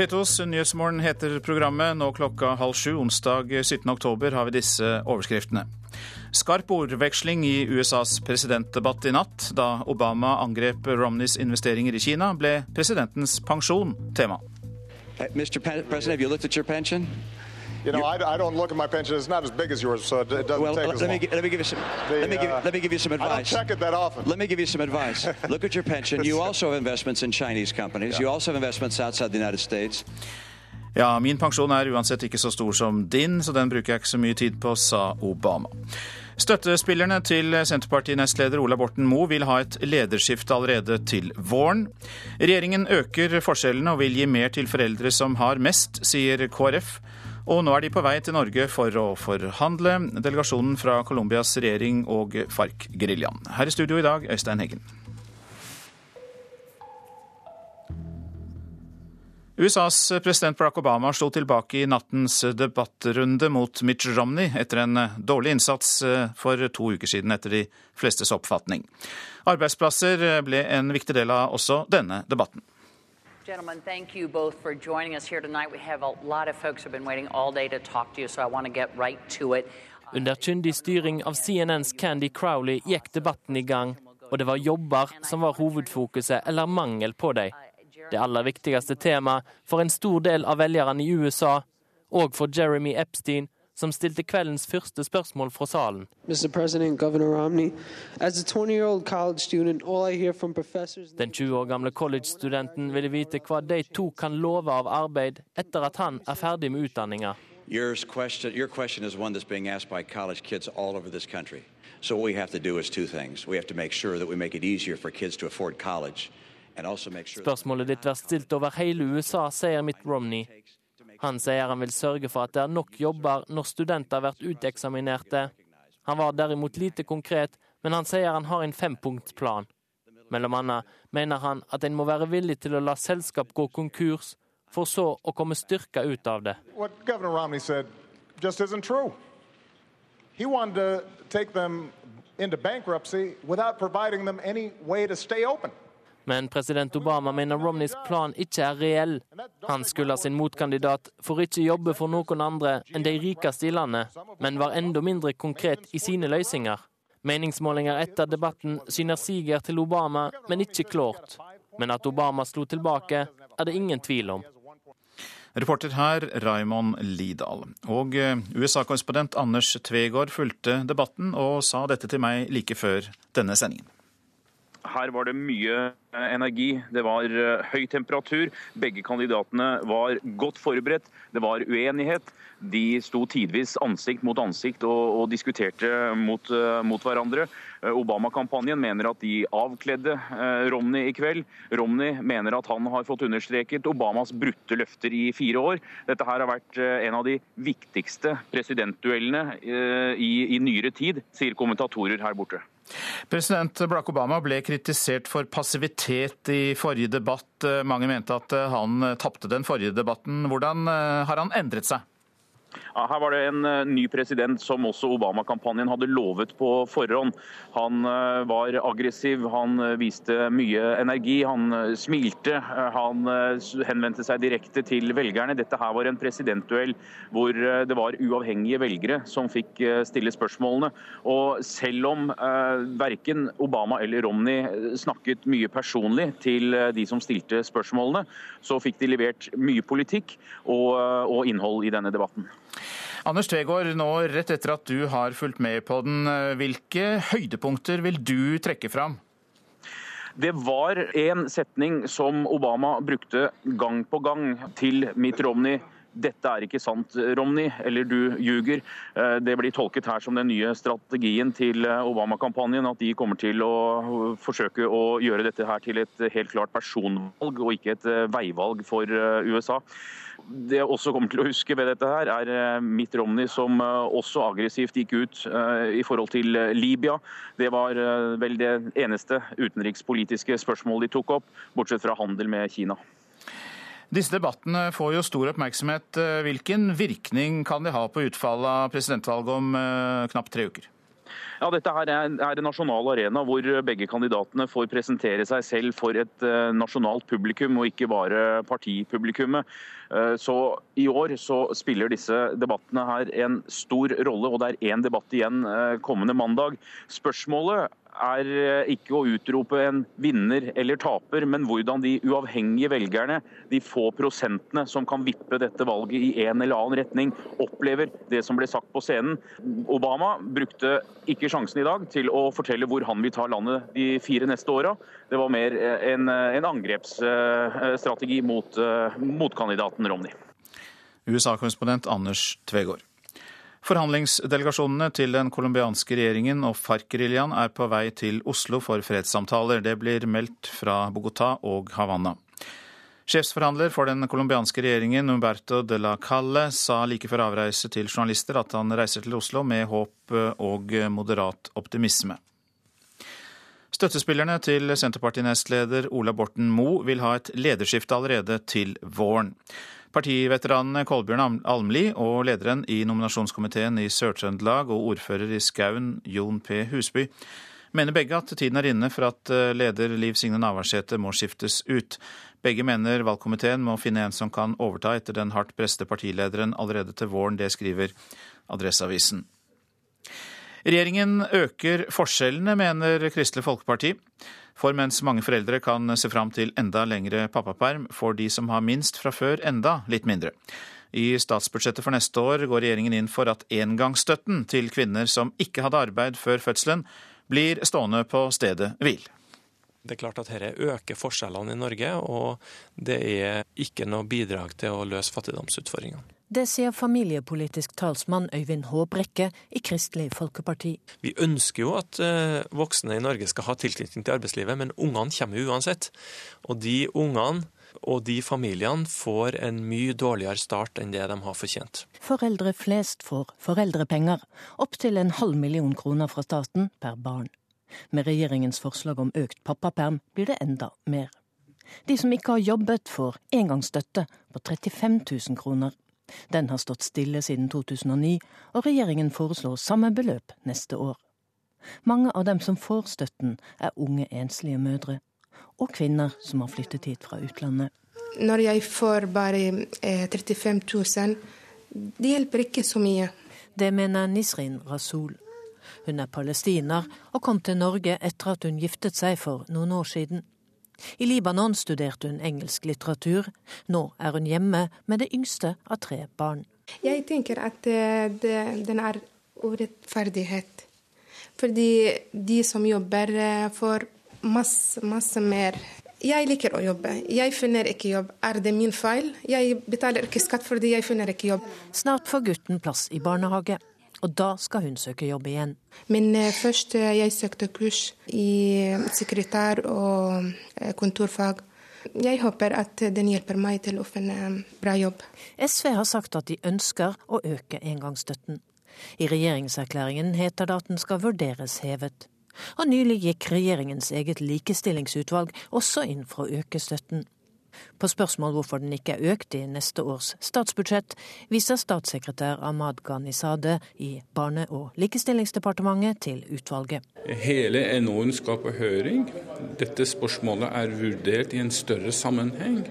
P2s Nyhetsmorgen heter programmet. Nå klokka halv sju onsdag 17. oktober har vi disse overskriftene. Skarp ordveksling i USAs presidentdebatt i natt. Da Obama angrep Romneys investeringer i Kina, ble presidentens pensjon tema. Mr. President, have you looked at your? You know, I, I, don't look at my pension. It's not as big as yours, so it doesn't well, take let as me, long. let me give you some. The, let me give. Uh, let me give you some advice. I don't check it that often. Let me give you some advice. look at your pension. You also have investments in Chinese companies. Yeah. You also have investments outside the United States. Ja, min pensjon er uansett ikke så stor som din, så den bruker jeg ikke så mye tid på, sa Obama. Støttespillerne til Senterparti-nestleder Ola Borten Moe vil ha et lederskifte allerede til våren. Regjeringen øker forskjellene og vil gi mer til foreldre som har mest, sier KrF. Og nå er de på vei til Norge for å forhandle. Delegasjonen fra Colombias regjering og FARC-geriljaen. Her i studio i dag, Øystein Heggen. USAs president Barack Obama slo tilbake i nattens debattrunde mot Mitch Romney etter en dårlig innsats for to uker siden, etter de flestes oppfatning. Arbeidsplasser ble en viktig del av også denne debatten. Gentlemen, thank you both for joining us here tonight. We have a lot of folks who've been waiting all day to talk to you, so I want to get right to it. Under kyndig styring av CNNs Candy Crowley gikk debatten i gang, og det var jobber som var hovedfokuset, eller mangel på dem. Det aller viktigste temaet for en stor del av velgerne i USA, og for Jeremy Epstein, som stilte kveldens første spørsmål fra salen. Den 20 år gamle college-studenten ville vite hva de to kan love av arbeid etter at han er ferdig med utdanninga. Your question, your question is one that's being asked by college kids all over this country. So what we have to do is two things. We have to make sure that we make it easier for kids to afford college. Spørsmålet ditt blir stilt over hele USA, sier Mitt Romney. Han sier han vil sørge for at det er nok jobber når studenter blir uteksaminerte. Han var derimot lite konkret, men han sier han har en fempunktsplan. Mellom annet mener han at en må være villig til å la selskap gå konkurs, for så å komme styrka ut av det. into bankruptcy without providing them any way to stay open. Men president Obama mener Romneys plan ikke er reell. Han skylder sin motkandidat for ikke jobbe for noen andre enn de rikeste i landet, men var enda mindre konkret i sine løsninger. Meningsmålinger etter debatten syner siger til Obama, men ikke klart. Men at Obama slo tilbake, er det ingen tvil om. Reporter her, Raymond Lidahl. Og USA-korrespondent Anders Tvegård fulgte debatten og sa dette til meg like før denne sendingen. Her var det mye energi, det var høy temperatur. Begge kandidatene var godt forberedt. Det var uenighet. De sto tidvis ansikt mot ansikt og, og diskuterte mot, mot hverandre. Obama-kampanjen mener at de avkledde Romney i kveld. Romney mener at han har fått understreket Obamas brutte løfter i fire år. Dette her har vært en av de viktigste presidentduellene i, i nyere tid, sier kommentatorer her borte. President Barack Obama ble kritisert for passivitet i forrige debatt. Mange mente at han tapte den forrige debatten. Hvordan har han endret seg? Ja, her var det en ny president som også Obama-kampanjen hadde lovet på forhånd. Han var aggressiv, han viste mye energi, han smilte. Han henvendte seg direkte til velgerne. Dette her var en presidentduell hvor det var uavhengige velgere som fikk stille spørsmålene. Og selv om verken Obama eller Romney snakket mye personlig til de som stilte spørsmålene, så fikk de levert mye politikk og, og innhold i denne debatten. Anders Tvegård, nå rett etter at du har fulgt med på den, hvilke høydepunkter vil du trekke fram? Det var en setning som Obama brukte gang på gang til Mitt Romney. Dette er ikke sant, Romney, eller du ljuger. Det blir tolket her som den nye strategien til Obama-kampanjen, at de kommer til å forsøke å gjøre dette her til et helt klart personvalg og ikke et veivalg for USA. Det jeg også kommer til å huske ved dette, her er Mitt Romney, som også aggressivt gikk ut i forhold til Libya. Det var vel det eneste utenrikspolitiske spørsmålet de tok opp, bortsett fra handel med Kina. Disse debattene får jo stor oppmerksomhet. Hvilken virkning kan de ha på utfallet av presidentvalget om knapt tre uker? Ja, Dette her er en nasjonal arena hvor begge kandidatene får presentere seg selv for et eh, nasjonalt publikum, og ikke bare partipublikummet. Eh, så I år så spiller disse debattene her en stor rolle, og det er én debatt igjen eh, kommende mandag. Spørsmålet er eh, ikke å utrope en vinner eller taper, men hvordan de uavhengige velgerne, de få prosentene som kan vippe dette valget i en eller annen retning, opplever det som ble sagt på scenen. Obama brukte ikke sjansen i dag til å fortelle hvor han vil ta landet de fire neste åra. Det var mer eh, en, eh, en angrepsstrategi mot motkandidaten Romney. USA-korrespondent Anders Tvegård. Forhandlingsdelegasjonene til den colombianske regjeringen og FARC-geriljaen er på vei til Oslo for fredssamtaler. Det blir meldt fra Bogotá og Havanna. Sjefsforhandler for den colombianske regjeringen, Umberto de la Calle, sa like før avreise til journalister at han reiser til Oslo med håp og moderat optimisme. Støttespillerne til Senterparti-nestleder Ola Borten Moe vil ha et lederskifte allerede til våren. Partiveteranene Kolbjørn Almli og lederen i nominasjonskomiteen i Sør-Trøndelag og ordfører i Skaun, Jon P. Husby, mener begge at tiden er inne for at eh, leder Liv Signe Navarsete må skiftes ut. Begge mener valgkomiteen må finne en som kan overta etter den hardt preste partilederen allerede til våren. Det skriver Adresseavisen. Regjeringen øker forskjellene, mener Kristelig Folkeparti. For mens mange foreldre kan se fram til enda lengre pappaperm, får de som har minst fra før enda litt mindre. I statsbudsjettet for neste år går regjeringen inn for at engangsstøtten til kvinner som ikke hadde arbeid før fødselen, blir stående på stedet hvil. Det er klart at dette øker forskjellene i Norge, og det er ikke noe bidrag til å løse fattigdomsutfordringene. Det sier familiepolitisk talsmann Øyvind Håbrekke i Kristelig Folkeparti. Vi ønsker jo at eh, voksne i Norge skal ha tilknytning til arbeidslivet, men ungene kommer jo uansett. Og de ungene og de familiene får en mye dårligere start enn det de har fortjent. Foreldre flest får foreldrepenger, opptil en halv million kroner fra staten per barn. Med regjeringens forslag om økt pappaperm blir det enda mer. De som ikke har jobbet, får engangsstøtte på 35 000 kroner. Den har stått stille siden 2009, og regjeringen foreslår samme beløp neste år. Mange av dem som får støtten, er unge enslige mødre. Og kvinner som har flyttet hit fra utlandet. Når jeg får bare 35 000, det hjelper ikke så mye. Det mener Nisrin Rasul. Hun er palestiner og kom til Norge etter at hun giftet seg for noen år siden. I Libanon studerte hun engelsk litteratur. Nå er hun hjemme med det yngste av tre barn. Jeg tenker at eh, det, den er urettferdighet. Fordi de som jobber, eh, får masse, masse mer. Jeg liker å jobbe. Jeg finner ikke jobb. Er det min feil? Jeg betaler ikke skatt fordi jeg finner ikke jobb. Snart får gutten plass i barnehage og da skal hun søke jobb igjen. Men uh, først uh, jeg søkte kurs i sekretær og kontorfag. Jeg håper at den hjelper meg til å finne bra jobb. SV har sagt at de ønsker å øke engangsstøtten. I regjeringserklæringen heter det at den skal vurderes hevet. Og nylig gikk regjeringens eget likestillingsutvalg også inn for å øke støtten. På spørsmål hvorfor den ikke er økt i neste års statsbudsjett, viser statssekretær Ahmad Ghanizade i Barne- og likestillingsdepartementet til utvalget. Hele NOU-en skal på høring. Dette spørsmålet er vurdert i en større sammenheng.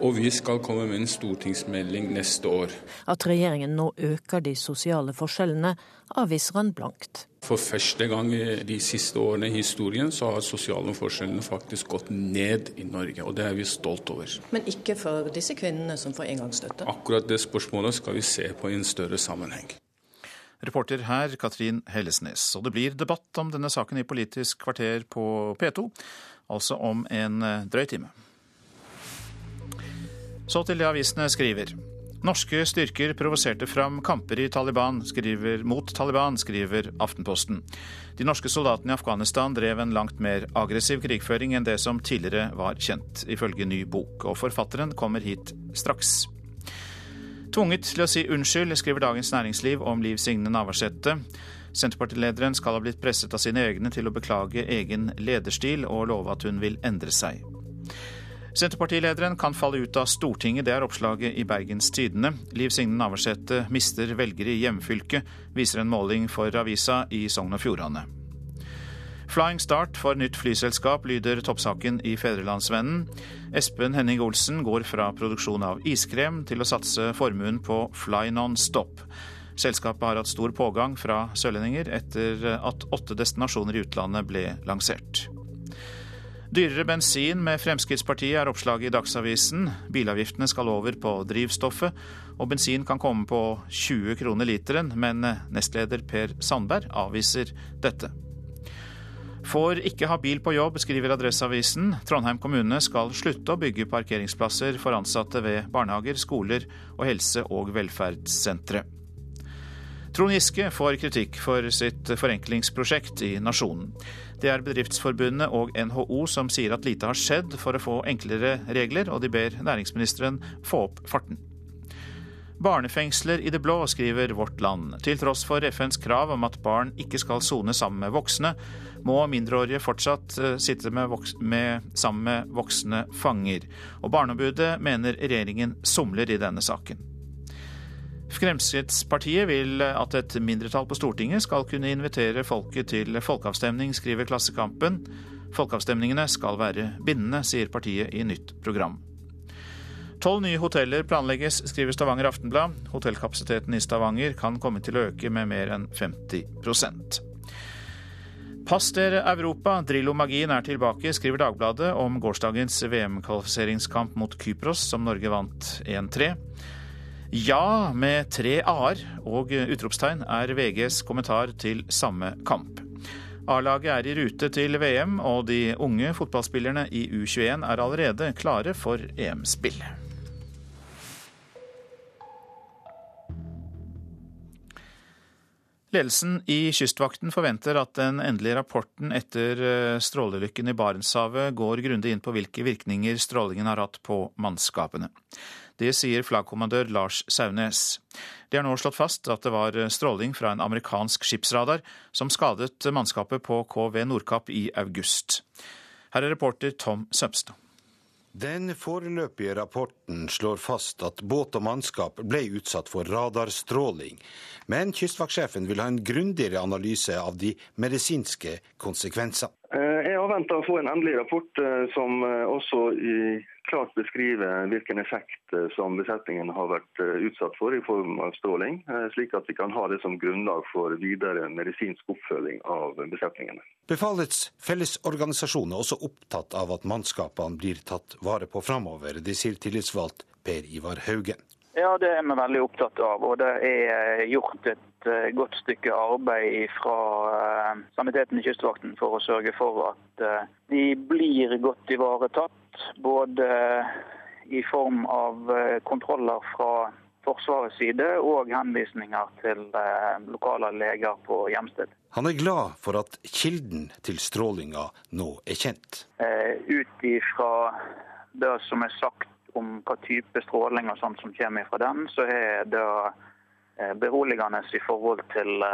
Og vi skal komme med en stortingsmelding neste år. At regjeringen nå øker de sosiale forskjellene, avviser han blankt. For første gang de siste årene i historien så har sosiale forskjellene faktisk gått ned i Norge, og det er vi stolt over. Men ikke for disse kvinnene som får engangsstøtte? Akkurat det spørsmålet skal vi se på i en større sammenheng. Reporter her Katrin Hellesnes. Og det blir debatt om denne saken i Politisk kvarter på P2, altså om en drøy time. Så til det avisene skriver. Norske styrker provoserte fram kamper i Taliban, skriver, mot Taliban, skriver Aftenposten. De norske soldatene i Afghanistan drev en langt mer aggressiv krigføring enn det som tidligere var kjent, ifølge ny bok. Og forfatteren kommer hit straks. Tvunget til å si unnskyld, skriver Dagens Næringsliv om Liv Signe Navarsete. Senterpartilederen skal ha blitt presset av sine egne til å beklage egen lederstil og love at hun vil endre seg. Senterpartilederen kan falle ut av Stortinget, det er oppslaget i Bergens Tidende. Liv Signe Navarsete mister velgere i hjemfylket, viser en måling for avisa i Sogn og Fjordane. Flying Start for nytt flyselskap, lyder toppsaken i Fedrelandsvennen. Espen Henning Olsen går fra produksjon av iskrem til å satse formuen på Fly Non-Stop. Selskapet har hatt stor pågang fra sørlendinger etter at åtte destinasjoner i utlandet ble lansert. Dyrere bensin med Fremskrittspartiet er oppslaget i Dagsavisen. Bilavgiftene skal over på drivstoffet, og bensin kan komme på 20 kroner literen, men nestleder Per Sandberg avviser dette. Får ikke ha bil på jobb, skriver Adresseavisen. Trondheim kommune skal slutte å bygge parkeringsplasser for ansatte ved barnehager, skoler og helse- og velferdssentre. Trond Giske får kritikk for sitt forenklingsprosjekt i Nasjonen. Det er Bedriftsforbundet og NHO som sier at lite har skjedd for å få enklere regler, og de ber næringsministeren få opp farten. Barnefengsler i det blå, skriver Vårt Land. Til tross for FNs krav om at barn ikke skal sone sammen med voksne, må mindreårige fortsatt eh, sitte med med, sammen med voksne fanger. Og Barneombudet mener regjeringen somler i denne saken. Fremskrittspartiet vil at et mindretall på Stortinget skal kunne invitere folket til folkeavstemning, skriver Klassekampen. Folkeavstemningene skal være bindende, sier partiet i nytt program. Tolv nye hoteller planlegges, skriver Stavanger Aftenblad. Hotellkapasiteten i Stavanger kan komme til å øke med mer enn 50 Pass dere Europa, Drillo-magien er tilbake, skriver Dagbladet om gårsdagens VM-kvalifiseringskamp mot Kypros, som Norge vant 1-3. Ja med tre a-er og utropstegn er VGs kommentar til samme kamp. A-laget er i rute til VM, og de unge fotballspillerne i U21 er allerede klare for EM-spill. Ledelsen i Kystvakten forventer at den endelige rapporten etter eh, strålelykken i Barentshavet går grundig inn på hvilke virkninger strålingen har hatt på mannskapene. Det sier flaggkommandør Lars Saunes. Det er nå slått fast at det var stråling fra en amerikansk skipsradar som skadet mannskapet på KV Nordkapp i august. Her er reporter Tom Sømstad. Den foreløpige rapporten slår fast at båt og mannskap ble utsatt for radarstråling, men kystvaktsjefen vil ha en grundigere analyse av de medisinske konsekvensene. Jeg jeg avventer å få en endelig rapport eh, som eh, også i klart beskrive hvilken effekt eh, som besetningen har vært eh, utsatt for i form av stråling, eh, slik at vi kan ha det som grunnlag for videre medisinsk oppfølging av besetningene. Befalets fellesorganisasjon er også opptatt av at mannskapene blir tatt vare på framover. Det sier tillitsvalgt Per Ivar Haugen. Ja, det er vi veldig opptatt av. Og det er gjort et godt stykke arbeid fra saniteten i Kystvakten for å sørge for at de blir godt ivaretatt både i form av eh, kontroller fra Forsvarets side og henvisninger til eh, lokale leger på hjemsted. Han er glad for at kilden til strålinga nå er kjent. Eh, ut ifra det som er sagt om hva type stråling og sånt som kommer fra den, så er det beroligende i forhold til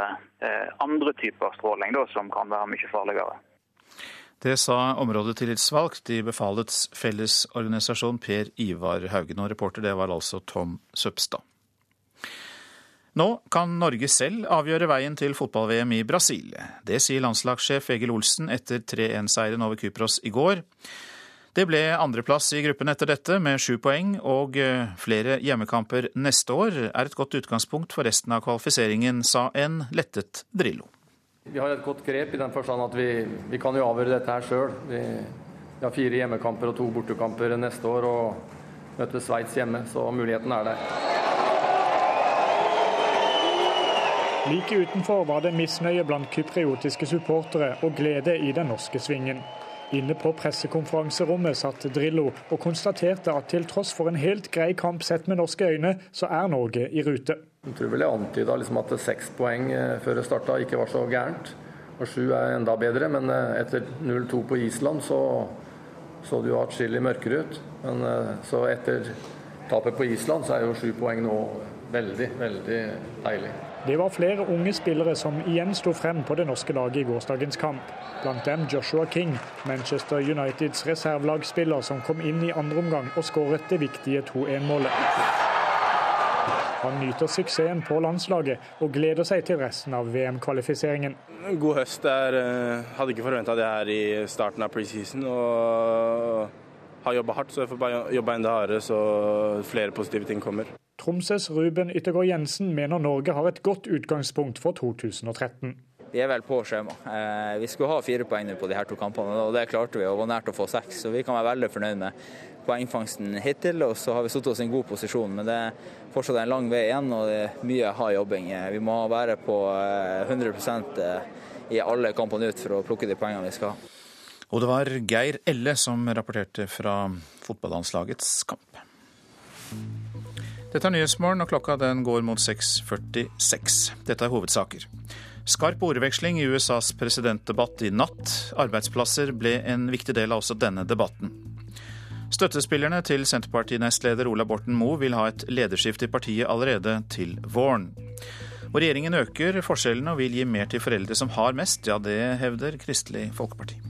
andre typer stråling da, som kan være mye farligere. Det sa områdetillitsvalgt i Befalets Fellesorganisasjon Per Ivar Haugen. Og reporter det var altså Tom Søpstad. Nå kan Norge selv avgjøre veien til fotball-VM i Brasil. Det sier landslagssjef Egil Olsen etter 3-1-seieren over Kypros i går. Det ble andreplass i gruppen etter dette, med sju poeng, og eh, flere hjemmekamper neste år er et godt utgangspunkt for resten av kvalifiseringen, sa en lettet Drillo. Vi har et godt grep i den forstand at vi, vi kan jo avgjøre dette her sjøl. Vi, vi, har fire hjemmekamper og to bortekamper neste år og møter Sveits hjemme, så muligheten er der. Like utenfor var det misnøye blant kypriotiske supportere og glede i den norske svingen. Inne på pressekonferanserommet satt Drillo og konstaterte at til tross for en helt grei kamp sett med norske øyne, så er Norge i rute. Jeg tror vel jeg antyda liksom at seks poeng eh, før det starta ikke var så gærent. Og sju er enda bedre, men eh, etter 0-2 på Island så så det jo atskillig mørkere ut. Men eh, så etter tapet på Island så er jo sju poeng nå veldig, veldig deilig. Det var flere unge spillere som igjen sto frem på det norske laget i gårsdagens kamp. Blant dem Joshua King, Manchester Uniteds reservelagsspiller som kom inn i andre omgang og skåret det viktige 2-1-målet. Han nyter suksessen på landslaget og gleder seg til resten av VM-kvalifiseringen. God høst. Jeg eh, hadde ikke forventa det her i starten av preseason. og har jobba hardt, så jeg får bare jobbe enda hardere så flere positive ting kommer. Tromsøs Ruben Yttergård Jensen mener Norge har et godt utgangspunkt for 2013. Vi er vel på skjema. Eh, vi skulle ha fire poeng på de her to kampene, og det klarte vi. og var nært å få seks. Så vi kan være veldig fornøyd med poengfangsten hittil. Og så har vi satt oss i en god posisjon. Men det er fortsatt en lang vei igjen, og det er mye hard jobbing. Eh, vi må være på 100 eh, i alle kampene ut for å plukke de poengene vi skal ha. Og det var Geir Elle som rapporterte fra fotballandslagets kamp. Dette er Nyhetsmorgen, og klokka den går mot 6.46. Dette er hovedsaker. Skarp ordveksling i USAs presidentdebatt i natt. Arbeidsplasser ble en viktig del av også denne debatten. Støttespillerne til Senterparti-nestleder Ola Borten Moe vil ha et lederskifte i partiet allerede til våren. Og regjeringen øker forskjellene og vil gi mer til foreldre som har mest. Ja, det hevder Kristelig Folkeparti.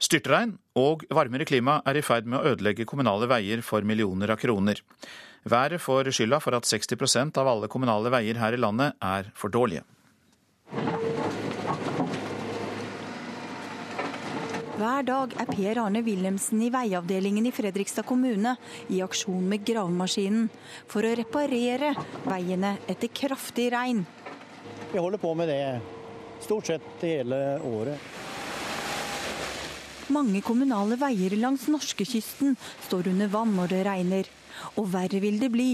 Styrtregn og varmere klima er i ferd med å ødelegge kommunale veier for millioner av kroner. Været får skylda for at 60% av alle kommunale veier her i landet er for dårlige. Hver dag er Per Arne Wilhelmsen i veiavdelingen i Fredrikstad kommune i aksjon med gravemaskinen for å reparere veiene etter kraftig regn. Vi holder på med det stort sett hele året. Mange kommunale veier langs norskekysten står under vann når det regner. Og verre vil det bli.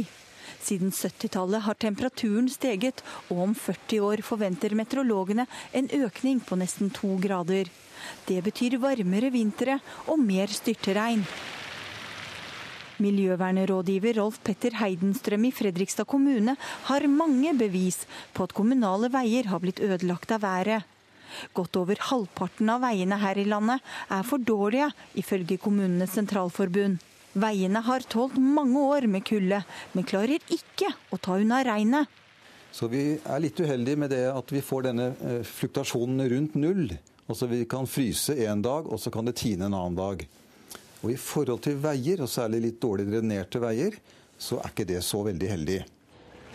Siden 70-tallet har temperaturen steget, og om 40 år forventer meteorologene en økning på nesten to grader. Det betyr varmere vintre og mer styrteregn. Miljøvernrådgiver Rolf Petter Heidenstrøm i Fredrikstad kommune har mange bevis på at kommunale veier har blitt ødelagt av været. Godt over halvparten av veiene her i landet er for dårlige, ifølge Kommunenes Sentralforbund. Veiene har tålt mange år med kulde, men klarer ikke å ta unna regnet. Så vi er litt uheldige med det at vi får denne eh, fluktasjonen rundt null. Altså Vi kan fryse en dag, og så kan det tine en annen dag. Og I forhold til veier, og særlig litt dårlig drenerte veier, så er ikke det så veldig heldig.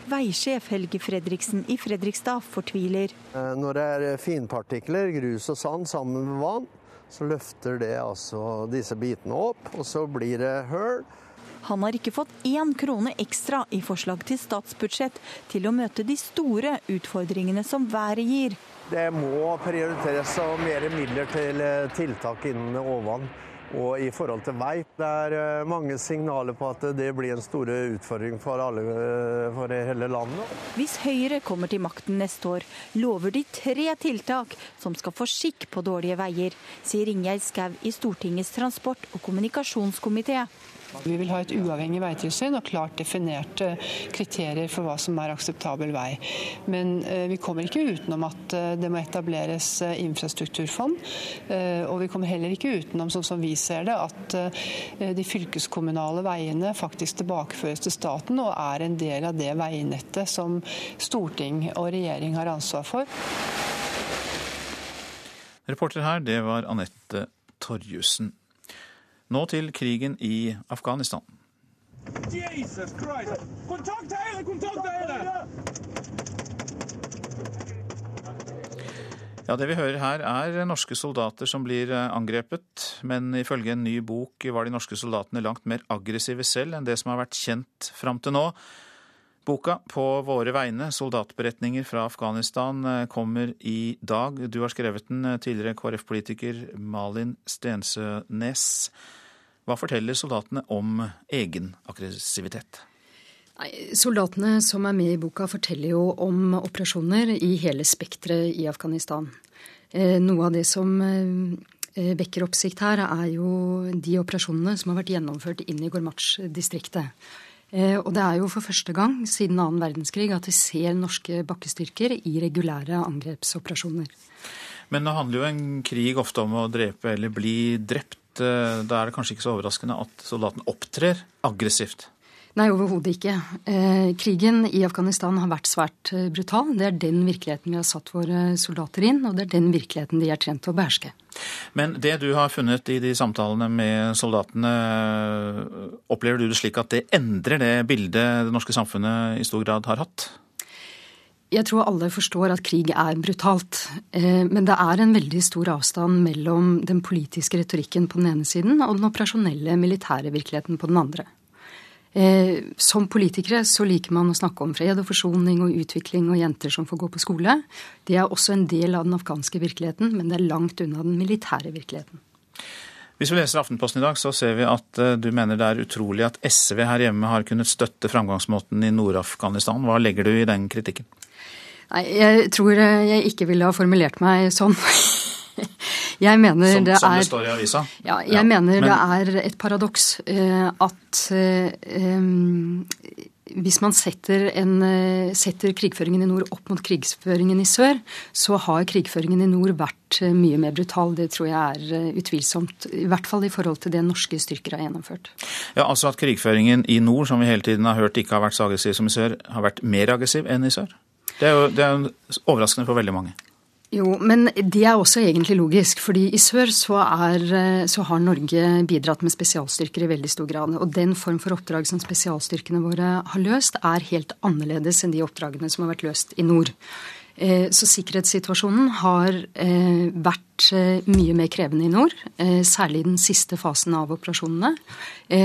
Veisjef Helge Fredriksen i Fredrikstad fortviler. Eh, når det er finpartikler, grus og sand sammen med vann, så løfter det altså disse bitene opp, og så blir det høl. Han har ikke fått én krone ekstra i forslag til statsbudsjett til å møte de store utfordringene som været gir. Det må prioriteres mer midler til eh, tiltak innen overvann. Og i forhold til vei, det er eh, mange signaler på at det blir en stor utfordring for, alle, eh, for hele landet. Hvis Høyre kommer til makten neste år, lover de tre tiltak som skal få skikk på dårlige veier, sier Ingjerd Skau i Stortingets transport- og kommunikasjonskomité. Vi vil ha et uavhengig veitilsyn og klart definerte kriterier for hva som er akseptabel vei. Men eh, vi kommer ikke utenom at eh, det må etableres eh, infrastrukturfond. Og vi kommer heller ikke utenom, sånn som vi ser det, at de fylkeskommunale veiene faktisk tilbakeføres til staten og er en del av det veinettet som storting og regjering har ansvar for. Reporter her, det var Anette Torjussen. Nå til krigen i Afghanistan. Ja, Det vi hører her er norske soldater som blir eh, angrepet, men ifølge en ny bok var de norske soldatene langt mer aggressive selv enn det som har vært kjent fram til nå. Boka 'På våre vegne soldatberetninger fra Afghanistan' eh, kommer i dag. Du har skrevet den, eh, tidligere KrF-politiker Malin Stensønes. Hva forteller soldatene om egen aggressivitet? Soldatene som er med i boka, forteller jo om operasjoner i hele spekteret i Afghanistan. Eh, noe av det som eh, vekker oppsikt her, er jo de operasjonene som har vært gjennomført inn i Gormach-distriktet. Eh, og det er jo for første gang siden annen verdenskrig at vi ser norske bakkestyrker i regulære angrepsoperasjoner. Men nå handler jo en krig ofte om å drepe eller bli drept. Konflikt, da er det kanskje ikke så overraskende at soldaten opptrer aggressivt? Nei, overhodet ikke. Eh, krigen i Afghanistan har vært svært eh, brutal. Det er den virkeligheten vi har satt våre soldater inn, og det er den virkeligheten de er trent til å beherske. Men det du har funnet i de samtalene med soldatene, opplever du det slik at det endrer det bildet det norske samfunnet i stor grad har hatt? Jeg tror alle forstår at krig er brutalt. Eh, men det er en veldig stor avstand mellom den politiske retorikken på den ene siden og den operasjonelle militære virkeligheten på den andre. Eh, som politikere så liker man å snakke om fred og forsoning og utvikling og jenter som får gå på skole. Det er også en del av den afghanske virkeligheten, men det er langt unna den militære virkeligheten. Hvis vi leser Aftenposten i dag, så ser vi at eh, du mener det er utrolig at SV her hjemme har kunnet støtte framgangsmåten i Nord-Afghanistan. Hva legger du i den kritikken? Nei, Jeg tror eh, jeg ikke ville ha formulert meg sånn. Jeg mener som, det som er, det står i avisa? Ja, jeg ja, mener men, det er et paradoks uh, at uh, hvis man setter, en, setter, krigføringen i nord opp mot krigføringen i sør, så har krigføringen i nord vært mye mer brutal. Det tror jeg er utvilsomt. I hvert fall i forhold til det norske styrker har gjennomført. Ja, Altså at krigføringen i nord, som vi hele tiden har hørt ikke har vært så aggressiv som i sør, har vært mer aggressiv enn i sør? Det er jo det er overraskende for veldig mange. Jo, men det er også egentlig logisk. fordi i sør så, er, så, har Norge bidratt med spesialstyrker i veldig stor grad. Og den form for oppdrag som spesialstyrkene våre har løst, er helt annerledes enn de oppdragene som har vært løst i nord. Eh, så sikkerhetssituasjonen har eh, vært eh, mye mer krevende i nord, særlig i den siste fasen av operasjonene.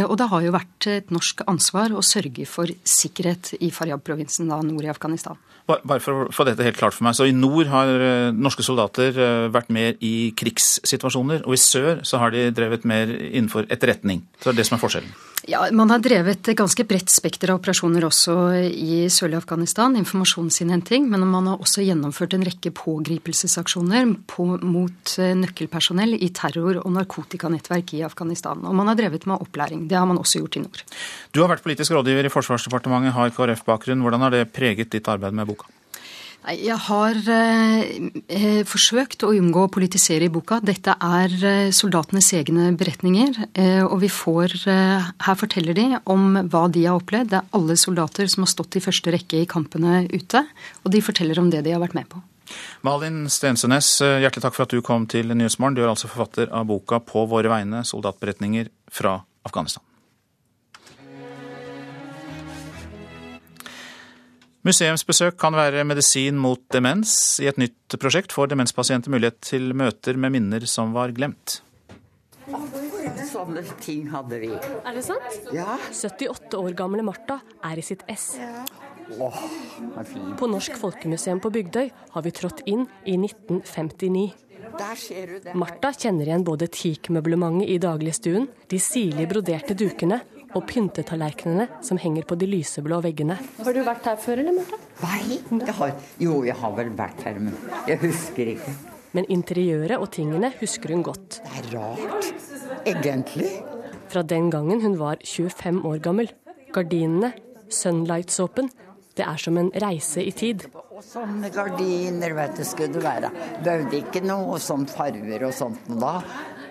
Og det har jo vært et norsk ansvar å sørge for sikkerhet i Faryab-provinsen, nord i Afghanistan. Bare for å få dette helt klart for meg. Så I nord har eh, norske soldater eh, vært mer i krigssituasjoner, og i sør så har de drevet mer innenfor etterretning. Så det er det som er forskjellen. Ja, Man har drevet et ganske bredt spekter av operasjoner også i sørlige Afghanistan. Informasjonsinnhenting. Men man har også gjennomført en rekke pågripelsesaksjoner på, mot eh, nøkkelpersonell i terror- og narkotikanettverk i Afghanistan. Og man har drevet med opplæring. Det har man også gjort i nord. Du har vært politisk rådgiver i Forsvarsdepartementet, har KrF-bakgrunn. Hvordan har det preget ditt arbeid med boka? Jeg har eh, eh, forsøkt å unngå å politisere i boka. Dette er eh, soldatenes egne beretninger. Eh, og vi får eh, Her forteller de om hva de har opplevd. Det er alle soldater som har stått i første rekke i kampene ute. Og de forteller om det de har vært med på. Malin Stensenes, eh, hjertelig takk for at du kom til Nyhetsmorgen. Du er altså forfatter av boka 'På våre vegne soldatberetninger fra Afghanistan'. Museumsbesøk kan være medisin mot demens. I et nytt prosjekt får demenspasienter mulighet til møter med minner som var glemt. Sånne ting hadde vi. Er det sant? Ja. 78 år gamle Martha er i sitt ess. Åh, på Norsk Folkemuseum på Bygdøy har vi trådt inn i 1959. Martha kjenner igjen både teakmøblementet i dagligstuen, de sirlig broderte dukene og pyntetallerkenene som henger på de lyseblå veggene. Har du vært her før, eller, Martha? Nei, jeg har, jo, jeg har vel vært her, men jeg husker ikke. Men interiøret og tingene husker hun godt. Det er rart, egentlig. Fra den gangen hun var 25 år gammel. Gardinene, Sunlight-såpen. Det er som en reise i tid. Og sånne gardiner, vet du, skulle det være. Behøvde ikke noe sånn farver og sånt da.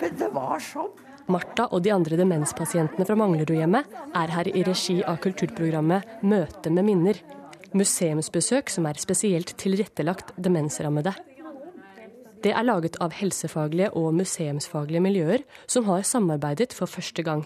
Men det var sånn. Martha og de andre demenspasientene fra Manglerudhjemmet er her i regi av kulturprogrammet Møte med minner. Museumsbesøk som er spesielt tilrettelagt demensrammede. Det er laget av helsefaglige og museumsfaglige miljøer som har samarbeidet for første gang.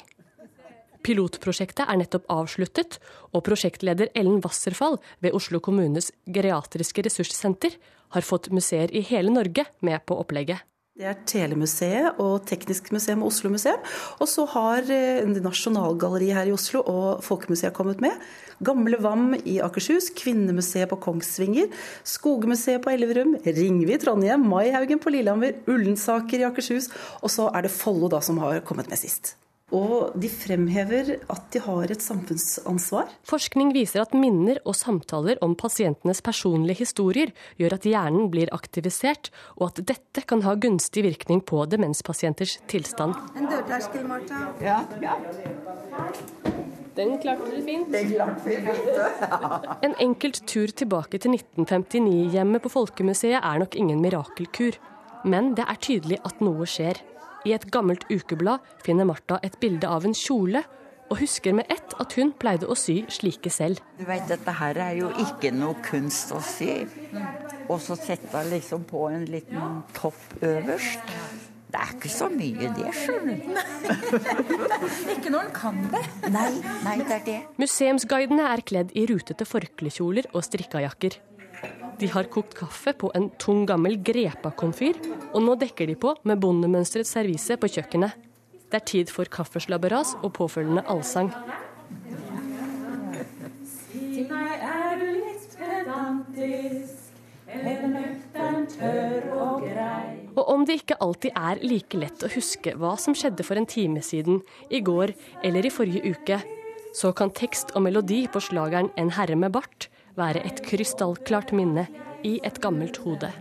Pilotprosjektet er nettopp avsluttet, og prosjektleder Ellen Wasserfall ved Oslo kommunes geriatriske ressurssenter har fått museer i hele Norge med på opplegget. Det er Telemuseet og Teknisk museum og Oslo museum. Og så har eh, Nasjonalgalleriet her i Oslo og Folkemuseet kommet med. Gamle Vam i Akershus, Kvinnemuseet på Kongsvinger, Skogmuseet på Elverum, Ringvi i Trondheim, Maihaugen på Lillehammer, Ullensaker i Akershus. Og så er det Follo da som har kommet med sist. Og de fremhever at de har et samfunnsansvar. Forskning viser at minner og samtaler om pasientenes personlige historier gjør at hjernen blir aktivisert, og at dette kan ha gunstig virkning på demenspasienters tilstand. En dørterskel, Martha. Ja, ja. Den klarte du fint. Den klarte vi fint. en enkelt tur tilbake til 1959-hjemmet på Folkemuseet er nok ingen mirakelkur. Men det er tydelig at noe skjer. I et gammelt ukeblad finner Martha et bilde av en kjole, og husker med ett at hun pleide å sy slike selv. Du vet, Dette her er jo ikke noe kunst å sy. Og så sette liksom på en liten topp øverst. Det er ikke så mye det, skjønner du. ikke når en kan det. Nei, nei, det er det. Museumsguidene er kledd i rutete forklekjoler og strikkajakker. De har kokt kaffe på en tung, gammel grepakomfyr, og nå dekker de på med bondemønstret servise på kjøkkenet. Det er tid for kaffeslabberas og påfølgende allsang. Si meg, er du litt pedantisk, eller nøktern, tørr og grei? Og om det ikke alltid er like lett å huske hva som skjedde for en time siden, i går eller i forrige uke, så kan tekst og melodi på slageren En herre med bart være et krystallklart minne i et gammelt hode.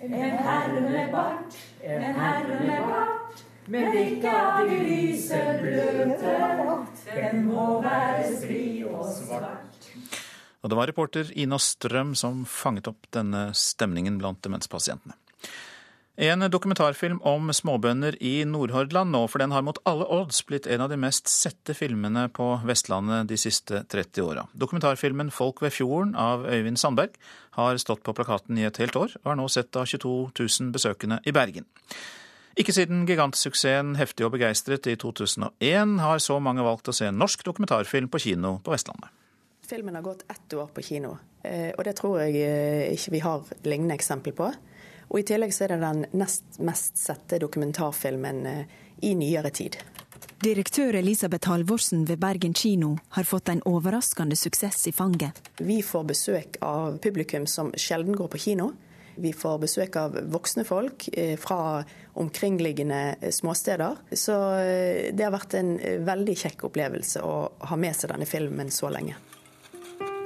En herre med bart, en herre med bart, men ikke av de lyse bløte, den må være stri og svart. Og det var reporter Ina Strøm som fanget opp denne stemningen blant demenspasientene. En dokumentarfilm om småbønder i Nordhordland nå, for den har mot alle odds blitt en av de mest sette filmene på Vestlandet de siste 30 åra. Dokumentarfilmen 'Folk ved fjorden' av Øyvind Sandberg har stått på plakaten i et helt år, og er nå sett av 22 000 besøkende i Bergen. Ikke siden gigantsuksessen 'Heftig og begeistret' i 2001 har så mange valgt å se en norsk dokumentarfilm på kino på Vestlandet. Filmen har gått ett år på kino, eh, og det tror jeg eh, ikke vi har lignende eksempel på. Og I tillegg så er det den nest mest sette dokumentarfilmen eh, i nyere tid. Direktør Elisabeth Halvorsen ved Bergen kino har fått en overraskende suksess i fanget. Vi får besøk av publikum som sjelden går på kino. Vi får besøk av voksne folk eh, fra omkringliggende eh, småsteder. Så det har vært en veldig kjekk opplevelse å ha med seg denne filmen så lenge.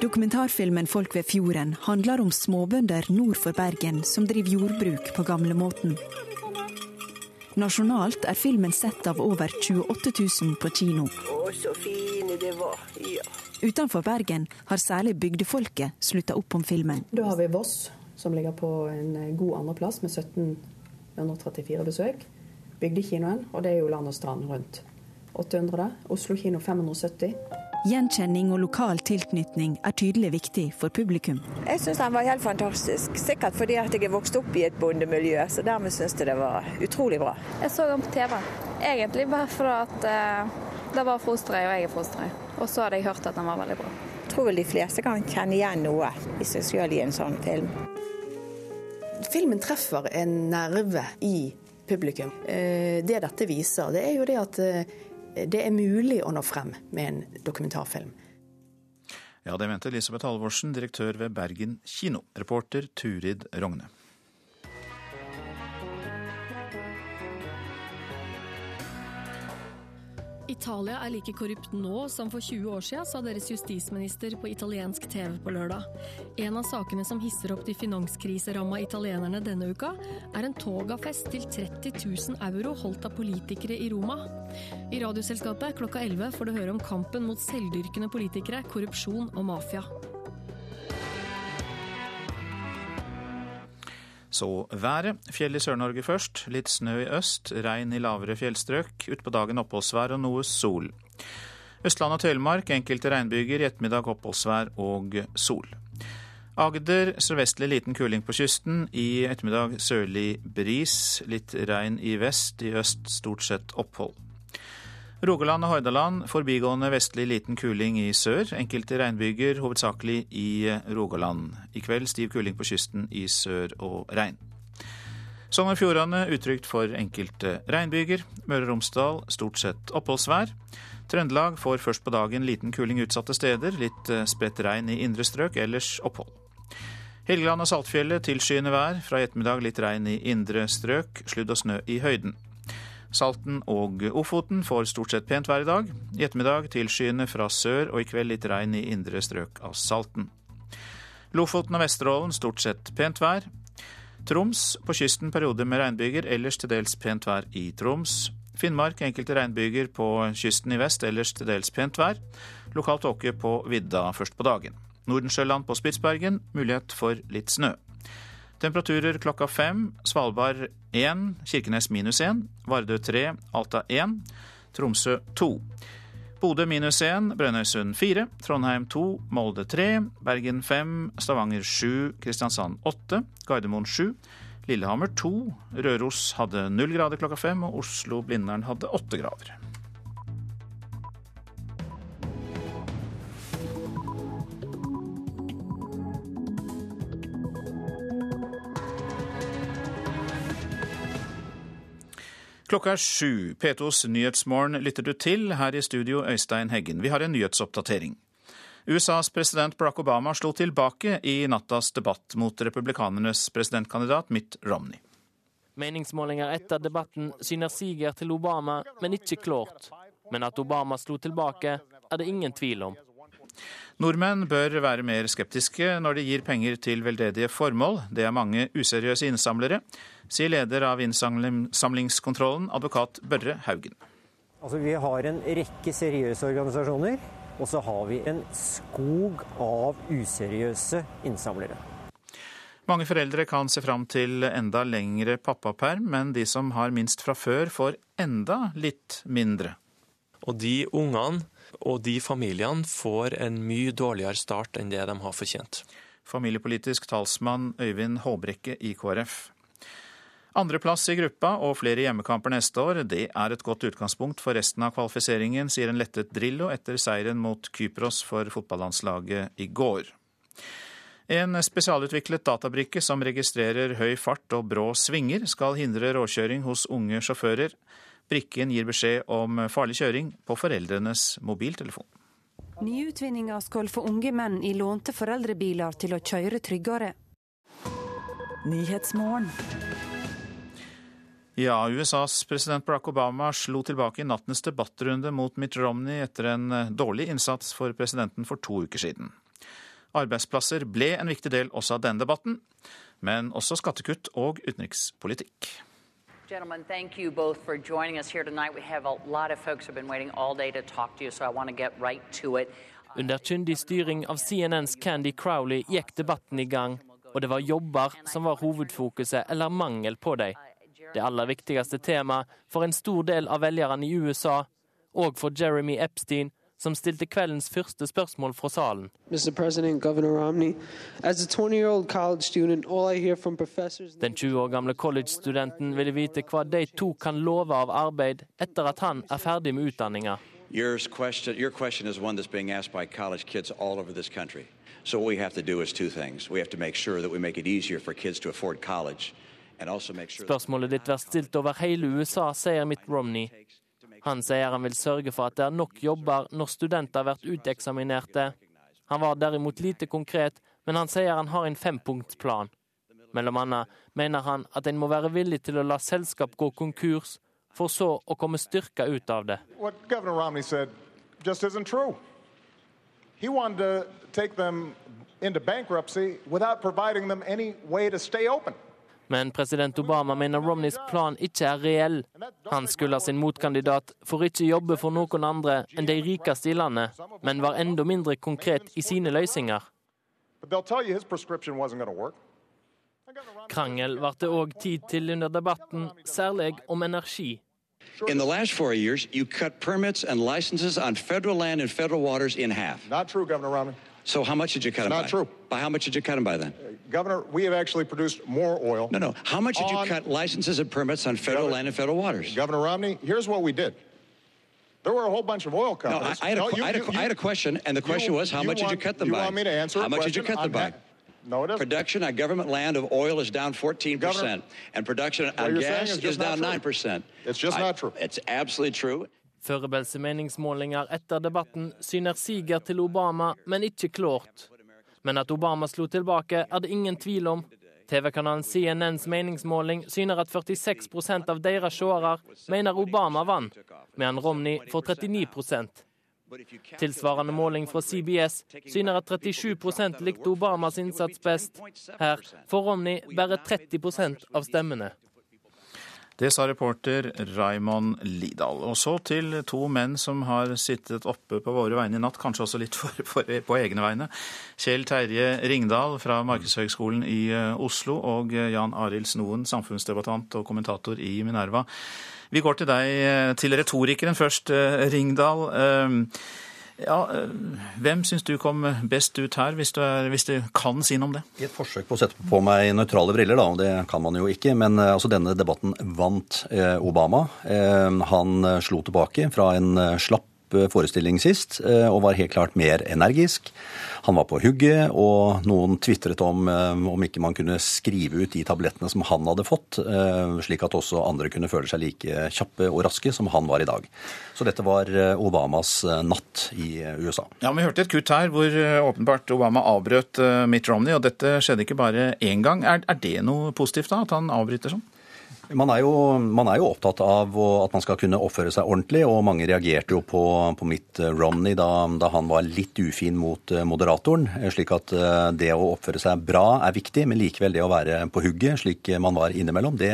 Dokumentarfilmen 'Folk ved fjorden' handler om småbønder nord for Bergen som driver jordbruk på gamlemåten. Nasjonalt er filmen sett av over 28 000 på kino. Å, så fine det var. Ja. Utenfor Bergen har særlig bygdefolket slutta opp om filmen. Da har vi Voss, som ligger på en god andreplass med 1734 besøk. Bygdekinoen, og det er jo land og strand rundt. 800. Oslo kino 570. Gjenkjenning og lokal tilknytning er tydelig viktig for publikum. Jeg syns den var helt fantastisk. Sikkert fordi at jeg er vokst opp i et bondemiljø, så dermed syns jeg det var utrolig bra. Jeg så den på TV, egentlig bare fordi at uh, det var Fosterøy, og jeg er Fosterøy. Og så hadde jeg hørt at den var veldig bra. Jeg tror vel de fleste kan kjenne igjen noe i seg sjøl i en sånn film. Filmen treffer en nerve i publikum. Eh, det dette viser, det er jo det at eh, det er mulig å nå frem med en dokumentarfilm. Ja, det mente Elisabeth Halvorsen, direktør ved Bergen kino. Reporter Turid Rogne. Italia er like korrupt nå som for 20 år siden, sa deres justisminister på italiensk TV på lørdag. En av sakene som hisser opp de finanskriseramma italienerne denne uka, er en togafest til 30 000 euro holdt av politikere i Roma. I Radioselskapet klokka 11 får du høre om kampen mot selvdyrkende politikere, korrupsjon og mafia. Så været. Fjell i Sør-Norge først. Litt snø i øst, regn i lavere fjellstrøk. Utpå dagen oppholdsvær og noe sol. Østland og Telemark enkelte regnbyger, i ettermiddag oppholdsvær og sol. Agder sørvestlig liten kuling på kysten. I ettermiddag sørlig bris. Litt regn i vest, i øst stort sett opphold. Rogaland og Hordaland forbigående vestlig liten kuling i sør. Enkelte regnbyger, hovedsakelig i Rogaland. I kveld stiv kuling på kysten i sør og regn. Sogn og Fjordane utrygt for enkelte regnbyger. Møre og Romsdal stort sett oppholdsvær. Trøndelag får først på dagen liten kuling utsatte steder. Litt eh, spredt regn i indre strøk, ellers opphold. Helgeland og Saltfjellet tilskyende vær. Fra i ettermiddag litt regn i indre strøk. Sludd og snø i høyden. Salten og Ofoten får stort sett pent vær i dag. I ettermiddag tilskyende fra sør og i kveld litt regn i indre strøk av Salten. Lofoten og Vesterålen stort sett pent vær. Troms på kysten perioder med regnbyger, ellers til dels pent vær i Troms. Finnmark enkelte regnbyger på kysten i vest, ellers til dels pent vær. Lokalt tåke på vidda først på dagen. Nordensjøland på Spitsbergen mulighet for litt snø. Temperaturer klokka fem. Svalbard 1, Kirkenes minus 1. Vardø 3, Alta 1. Tromsø 2. Bodø minus 1, Brønnøysund 4, Trondheim 2, Molde 3, Bergen 5, Stavanger 7, Kristiansand 8, Gardermoen 7, Lillehammer 2, Røros hadde 0 grader klokka 5, og Oslo-Blindern hadde 8 grader. Klokka er sju. P2s Nyhetsmorgen lytter du til. Her i studio Øystein Heggen. Vi har en nyhetsoppdatering. USAs president Barack Obama slo tilbake i nattas debatt mot republikanernes presidentkandidat Mitt Romney. Meningsmålinger etter debatten syner siger til Obama, men ikke klart. Men at Obama slo tilbake, er det ingen tvil om. Nordmenn bør være mer skeptiske når de gir penger til veldedige formål. Det er mange useriøse innsamlere, sier leder av innsamlingskontrollen, advokat Børre Haugen. Altså, vi har en rekke seriøse organisasjoner, og så har vi en skog av useriøse innsamlere. Mange foreldre kan se fram til enda lengre pappaperm, men de som har minst fra før, får enda litt mindre. Og de ungene og de familiene får en mye dårligere start enn det de har fortjent. Familiepolitisk talsmann Øyvind Håbrekke i KrF. Andreplass i gruppa og flere hjemmekamper neste år, det er et godt utgangspunkt for resten av kvalifiseringen, sier en lettet Drillo etter seieren mot Kypros for fotballandslaget i går. En spesialutviklet databrikke som registrerer høy fart og brå svinger, skal hindre råkjøring hos unge sjåfører. Brikken gir beskjed om farlig kjøring på foreldrenes mobiltelefon. Nyutvinninga skal få unge menn i lånte foreldrebiler til å kjøre tryggere. Ja, USAs president Barack Obama slo tilbake i nattens debattrunde mot Mitt Romney etter en dårlig innsats for presidenten for to uker siden. Arbeidsplasser ble en viktig del også av denne debatten, men også skattekutt og utenrikspolitikk. Gentlemen, thank you both for joining us here tonight. We have a lot of folks who have been waiting all day to talk to you, so I want to get right to it. Under kyndig styring av CNNs Candy Crowley gikk debatten i gang, og det var jobber som var hovedfokuset, eller mangel på dem. Det aller viktigste temaet for en stor del av velgerne i USA, og for Jeremy Epstein, som stilte kveldens første spørsmål fra salen. Romney, student, Den 20 år gamle college-studenten ville vite hva de to kan love av arbeid etter at han er ferdig med utdanninga. Your question, your question is one that's being asked by college kids all over this country. So what we have to do is two things. We have to make sure that we make it easier for kids to afford college. Sure Spørsmålet ditt blir stilt over hele USA, sier Mitt Romney. Han sier han vil sørge for at det er nok jobber når studenter blir uteksaminerte. Han var derimot lite konkret, men han sier han har en fempunktsplan. Mellom annet mener han at en må være villig til å la selskap gå konkurs, for så å komme styrka ut av det. He wanted to take them into bankruptcy without providing them any way to stay open. Men president Obama mener Romneys plan ikke er reell. Han skylder sin motkandidat for ikke jobbe for noen andre enn de rikeste i landet, men var enda mindre konkret i sine løsninger. Krangel ble det òg tid til under debatten, særlig om energi. In the last four years, you cut permits and licenses on federal land and federal waters in half. Not true, Governor Romney. So how much did you cut them Not by? true. By how much did you cut them by then? Uh, Governor, we have actually produced more oil. No, no. How much did you cut licenses and permits on federal Governor- land and federal waters? Governor Romney, here's what we did. There were a whole bunch of oil No, I, companies. I, had a, No, you- I, had a, you- I had a question, and the question you- was, how you much did you cut them you by? want me to answer how much did you cut them I'm by? No, it isn't. Production on government land of oil is down 14%, Governor, and production on gas is is, down true. 9%. It's just not true. It's absolutely true. Foreløpige meningsmålinger etter debatten syner siger til Obama, men ikke klart. Men at Obama slo tilbake, er det ingen tvil om. TV-kanalen CNNs meningsmåling syner at 46% av deres seere mener Obama vant, mens Romney får 39% Tilsvarende måling fra CBS syner at 37% likte Obamas innsats best. Her får Romney bare 30% av stemmene. Det sa reporter Raymond Lidal. Og så til to menn som har sittet oppe på våre vegne i natt, kanskje også litt for, for, på egne vegne. Kjell Terje Ringdal fra Markedshøgskolen i eh, Oslo og Jan Arild Snoen, samfunnsdebattant og kommentator i Minerva. Vi går til deg, eh, til retorikeren først, eh, Ringdal. Ja, eh, Hvem syns du kom best ut her, hvis du, er, hvis du, kan si noe om det? I et forsøk på å sette på meg nøytrale briller, da, og det kan man jo ikke. Men eh, altså, denne debatten vant eh, Obama. Han slo tilbake fra en slapp forestilling sist, og var helt klart mer energisk. Han var på hugget, og noen tvitret om eh, om ikke man kunne skrive ut de tablettene som han hadde fått, eh, slik at også andre kunne føle seg like kjappe og raske som han var i dag. Så dette var eh, Obamas natt i USA. Ja, Vi hørte et kutt her hvor åpenbart Obama avbrøt Mitt Romney, og dette skjedde ikke bare én gang. Er, er det noe positivt da, at han avbryter sånn? Man er, jo, man er, jo, opptatt av at man skal kunne oppføre seg ordentlig, og mange reagerte jo på, på Mitt eh, Romney da, da, han var litt ufin mot eh, moderatoren. Eh, slik at det å oppføre seg bra er viktig, men likevel det å være på hugget, slik man var innimellom, det,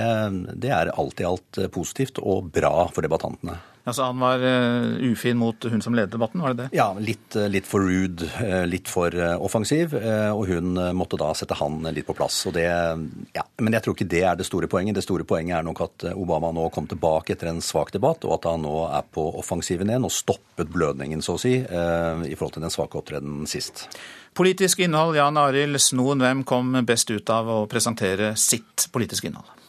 det er alt i alt positivt og bra for debattantene. Altså Han var uh, ufin mot hun som ledet debatten, var det det? Ja, litt, eh, litt for rude, uh, litt for offensiv. Og hun måtte da sette han litt på plass. Det, ja, Men jeg tror ikke det er det store poenget. Det store poenget er nok at Obama nå kom tilbake etter en svak debatt, og at han nå er på offensiven igjen og stoppet blødningen, så å si, i forhold til den svake opptredenen sist. Politisk innhold, Jan Arild Snoen, hvem kom best ut av å presentere sitt politiske innhold?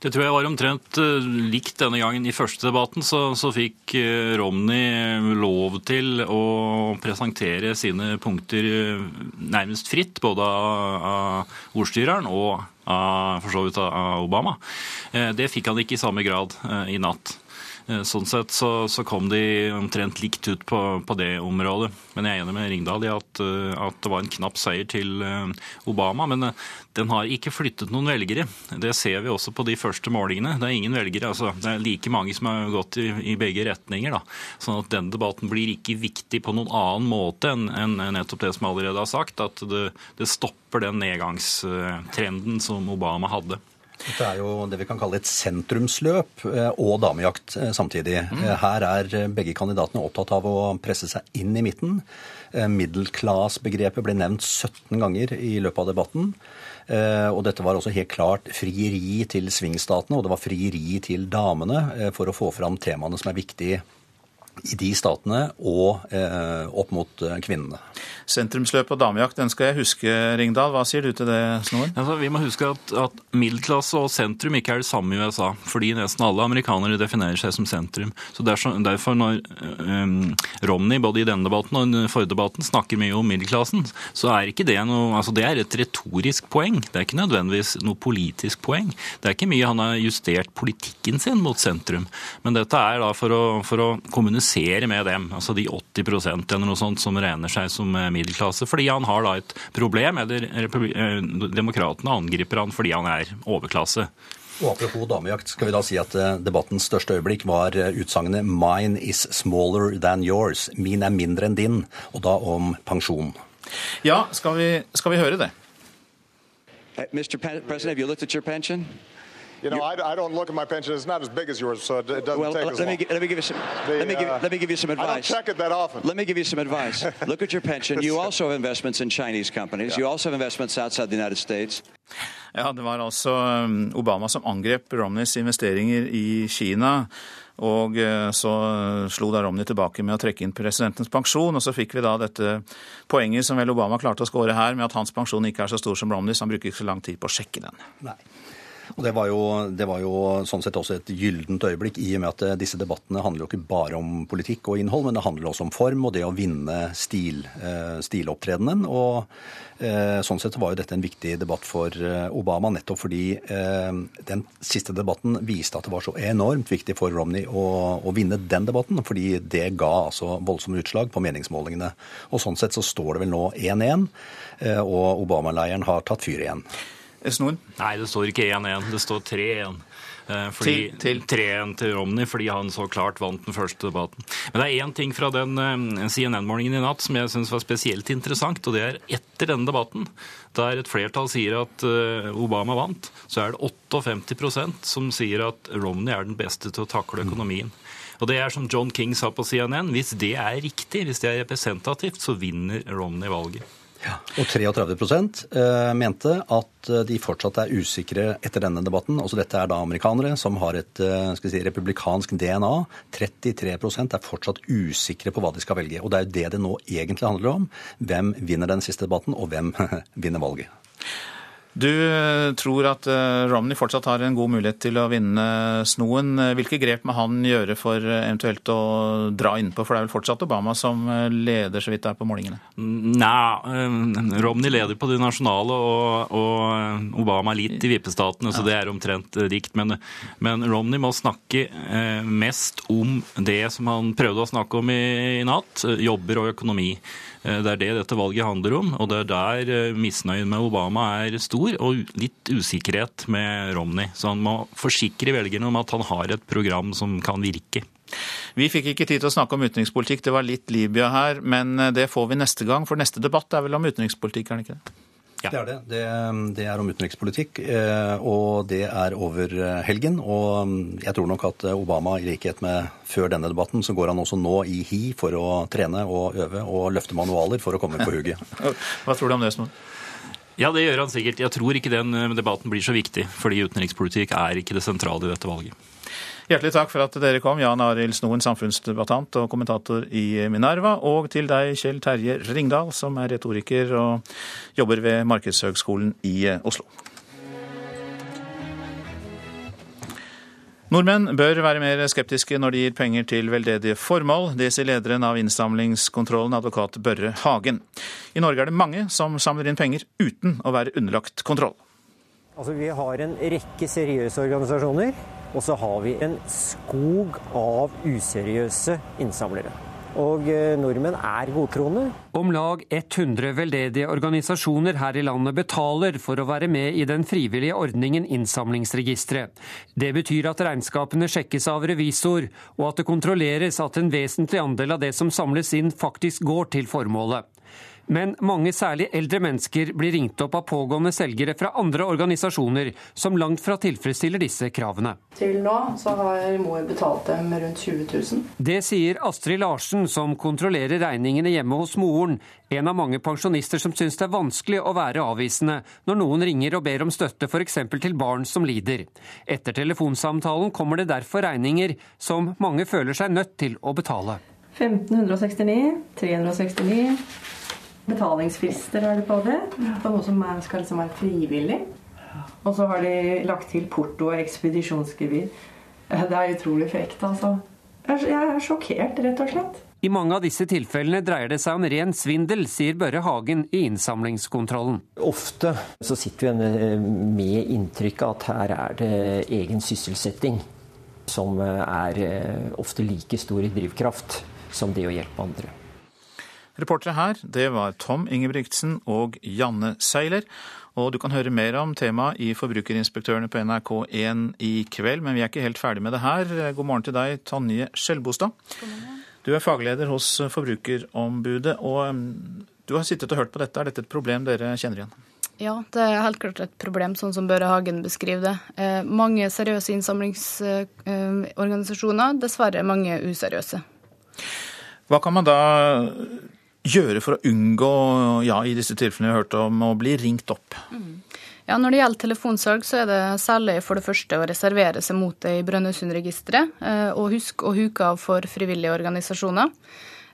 Det tror jeg var omtrent eh, likt denne gangen. I første debatten så, så fikk eh, Romney lov til å presentere sine punkter eh, nærmest fritt, både av, av ordstyreren og av, for så vidt av Obama. Det fikk han ikke i samme grad i natt. Eh, sånn sett så, så, kom de omtrent likt ut på, på, det området. Men jeg er enig med Ringdal i at, eh, at, det var en knapp seier til eh, Obama. Men den har ikke flyttet noen velgere. Det ser vi også på de første målingene. Det er ingen velgere. altså Det er like mange som har gått i, i begge retninger. da. Sånn at denne debatten blir ikke viktig på noen annen måte enn en, nettopp det som allerede har sagt. At det, det stopper den nedgangstrenden som Obama hadde. Dette er jo det vi kan kalle et sentrumsløp eh, og damejakt eh, samtidig. Mm. Eh, her er begge kandidatene opptatt av å presse seg inn i midten. Middelklass-begrepet ble nevnt 17 ganger i løpet av debatten. Og dette var også helt klart frieri til svingstatene, og det var frieri til damene for å få fram temaene som er viktige i de statene og eh, opp mot eh, kvinnene. Sentrumsløp og damejakt, den skal jeg huske, Ringdal. Hva sier du til det, Snoren? Altså, vi må huske at, at, middelklasse og sentrum ikke er det samme i USA. Fordi nesten alle amerikanere definerer seg som sentrum. Så Derfor, når um, Romney både i denne debatten og i forrige debatten snakker mye om middelklassen, så er ikke det noe altså Det er et retorisk poeng. Det er ikke nødvendigvis noe politisk poeng. Det er ikke mye han har justert politikken sin mot sentrum. Men dette er da for å, for å kommunisere kommunisere med dem, altså de 80% eller noe sånt som regner seg som eh, middelklasse, fordi han har da et problem, eller eh, demokratene angriper han fordi han er overklasse. Og Apropos damejakt, skal vi da si at eh, debattens største øyeblikk var utsagnet 'Mine is smaller than yours'. Min er mindre enn din, og da om pensjon. Ja, skal vi, skal vi høre det? Mr. President, have you looked at your pension? You know, I, I, don't look at my pension. It's not as big as yours, so it doesn't well, take as let long. Me, let me give you some. The, let me give, uh, let me give you some advice. I don't check it that often. Let me give you some advice. look at your pension. You also have investments in Chinese companies. Yeah. You also have investments outside the United States. Ja, Det var altså um, Obama som angrep Romneys investeringer i Kina. Og uh, så slo da Romney tilbake med å trekke inn presidentens pensjon. Og så fikk vi da dette poenget som vel Obama klarte å skåre her, med at hans pensjon ikke er så stor som Romneys. Han bruker ikke så lang tid på å sjekke den. Nei. Og det var, jo, det var, jo, sånn sett også et gyllent øyeblikk, i og med at eh, disse debattene handler jo ikke bare om politikk og innhold, men det handler også om form og det å vinne stil, eh, stilopptredenen. Og eh, sånn sett var jo dette en viktig debatt for Obama, nettopp fordi den siste debatten viste at det var så enormt viktig for Romney å, å vinne den debatten, fordi det ga altså voldsomme utslag på meningsmålingene. Og sånn sett så står det vel nå 1-1, og Obama-leiren har tatt fyr igjen. Snoen? Nei, det står ikke 1-1. Det står 3-1. Eh, fordi, til, til. 3-1 til Romney fordi han så klart vant den første debatten. Men det er én ting fra den eh, CNN-morgenen i natt som jeg syns var spesielt interessant, og det er etter denne debatten, der et flertall sier at eh, Obama vant, så er det 58% som sier at Romney er den beste til å takle økonomien. Og det er som John King sa på CNN, hvis det er riktig, hvis det er representativt, så vinner Romney valget. Og 33 eh, mente at eh, de fortsatt er usikre etter denne debatten. Også dette er da amerikanere som har et eh, si, republikansk DNA. 33% er fortsatt usikre på hva de skal velge. Og det er jo det det nå egentlig handler om. Hvem vinner den siste debatten, og hvem vinner valget? Du eh, tror at eh, Romney fortsatt har en god mulighet til å vinne snoen. Hvilke grep må han gjøre for eh, eventuelt å dra innpå, for det er vel fortsatt Obama som leder, så vidt det er på målingene? Nei, Romney leder på det nasjonale, og, og Obama litt i vippestatene, så det er omtrent likt. Men, men, Romney må snakke mest om det som han prøvde å snakke om i, i natt, jobber og økonomi. Eh, det er det dette valget handler om, og det er der eh, misnøyen med Obama er stor, og litt usikkerhet med Romney. Så han må forsikre velgerne om at han har et program som kan virke. Vi fikk ikke tid til å snakke om utenrikspolitikk, det var litt Libya her, men eh, det får vi neste gang, for neste debatt er vel om utenrikspolitikk, er det ikke det? Ja. Det er det. det. det. er om utenrikspolitikk, eh, og det er over eh, helgen. Og mm, jeg tror nok at Obama, i likhet med før denne debatten, så går han også nå i hi for å trene og øve og løfte manualer for å komme på hugget. Hva tror du om det, Små? Ja, det gjør han sikkert. Jeg tror ikke den eh, debatten blir så viktig, fordi utenrikspolitikk er ikke det sentrale i dette valget. Hjertelig takk for at dere kom, Jan Arild Snoen, samfunnsdebattant og kommentator i Minerva. Og til deg, Kjell Terje Ringdal, som er retoriker og jobber ved Markedshøgskolen i Oslo. Nordmenn bør være mer skeptiske når de gir penger til veldedige formål. Det sier lederen av innsamlingskontrollen, advokat Børre Hagen. I Norge er det mange som samler inn penger uten å være underlagt kontroll. Altså, vi har en rekke seriøse organisasjoner og så har vi en skog av useriøse innsamlere. Og eh, nordmenn er godtroende. Om lag 100 veldedige organisasjoner her i landet betaler for å være med i den frivillige ordningen Innsamlingsregisteret. Det betyr at regnskapene sjekkes av revisor, og at det kontrolleres at en vesentlig andel av det som samles inn, faktisk går til formålet. Men mange, særlig eldre mennesker, blir ringt opp av pågående selgere fra andre organisasjoner som langt fra tilfredsstiller disse kravene. Til nå så har mor betalt dem rundt 20 000. Det sier Astrid Larsen, som kontrollerer regningene hjemme hos moren. En av mange pensjonister som syns det er vanskelig å være avvisende når noen ringer og ber om støtte f.eks. til barn som lider. Etter telefonsamtalen kommer det derfor regninger som mange føler seg nødt til å betale. 1569, 369 Betalingsfrister er det på det. På noe som er, skal liksom være frivillig. Og så har de lagt til porto og ekspedisjonsgebyr. Det er utrolig frekt, altså. Jeg er sjokkert, rett og slett. I mange av disse tilfellene dreier det seg om ren svindel, sier Børre Hagen i innsamlingskontrollen. Ofte så sitter vi med inntrykk av at her er det egen sysselsetting som er eh, ofte like stor i drivkraft som det å hjelpe andre. Reportere her, det var Tom Ingebrigtsen og Janne Seiler. Og du kan høre mer om temaet i Forbrukerinspektørene på NRK1 i kveld, men vi er ikke helt ferdig med det her. God morgen til deg, Tonje Skjelbostad. Du er fagleder hos Forbrukerombudet, og um, du har sittet og hørt på dette. Er dette et problem dere kjenner igjen? Ja, det er helt klart et problem, sånn som Børre Hagen beskriver det. Eh, mange seriøse innsamlingsorganisasjoner, eh, dessverre mange useriøse. Hva kan man da gjøre for å unngå, ja, i disse tilfellene vi har hørt om, å bli ringt opp? Mm. Ja, Når det gjelder telefonsalg, så er det særlig for det første å reservere seg mot det i Brønnøysundregisteret, eh, og husk å huke av for frivillige organisasjoner.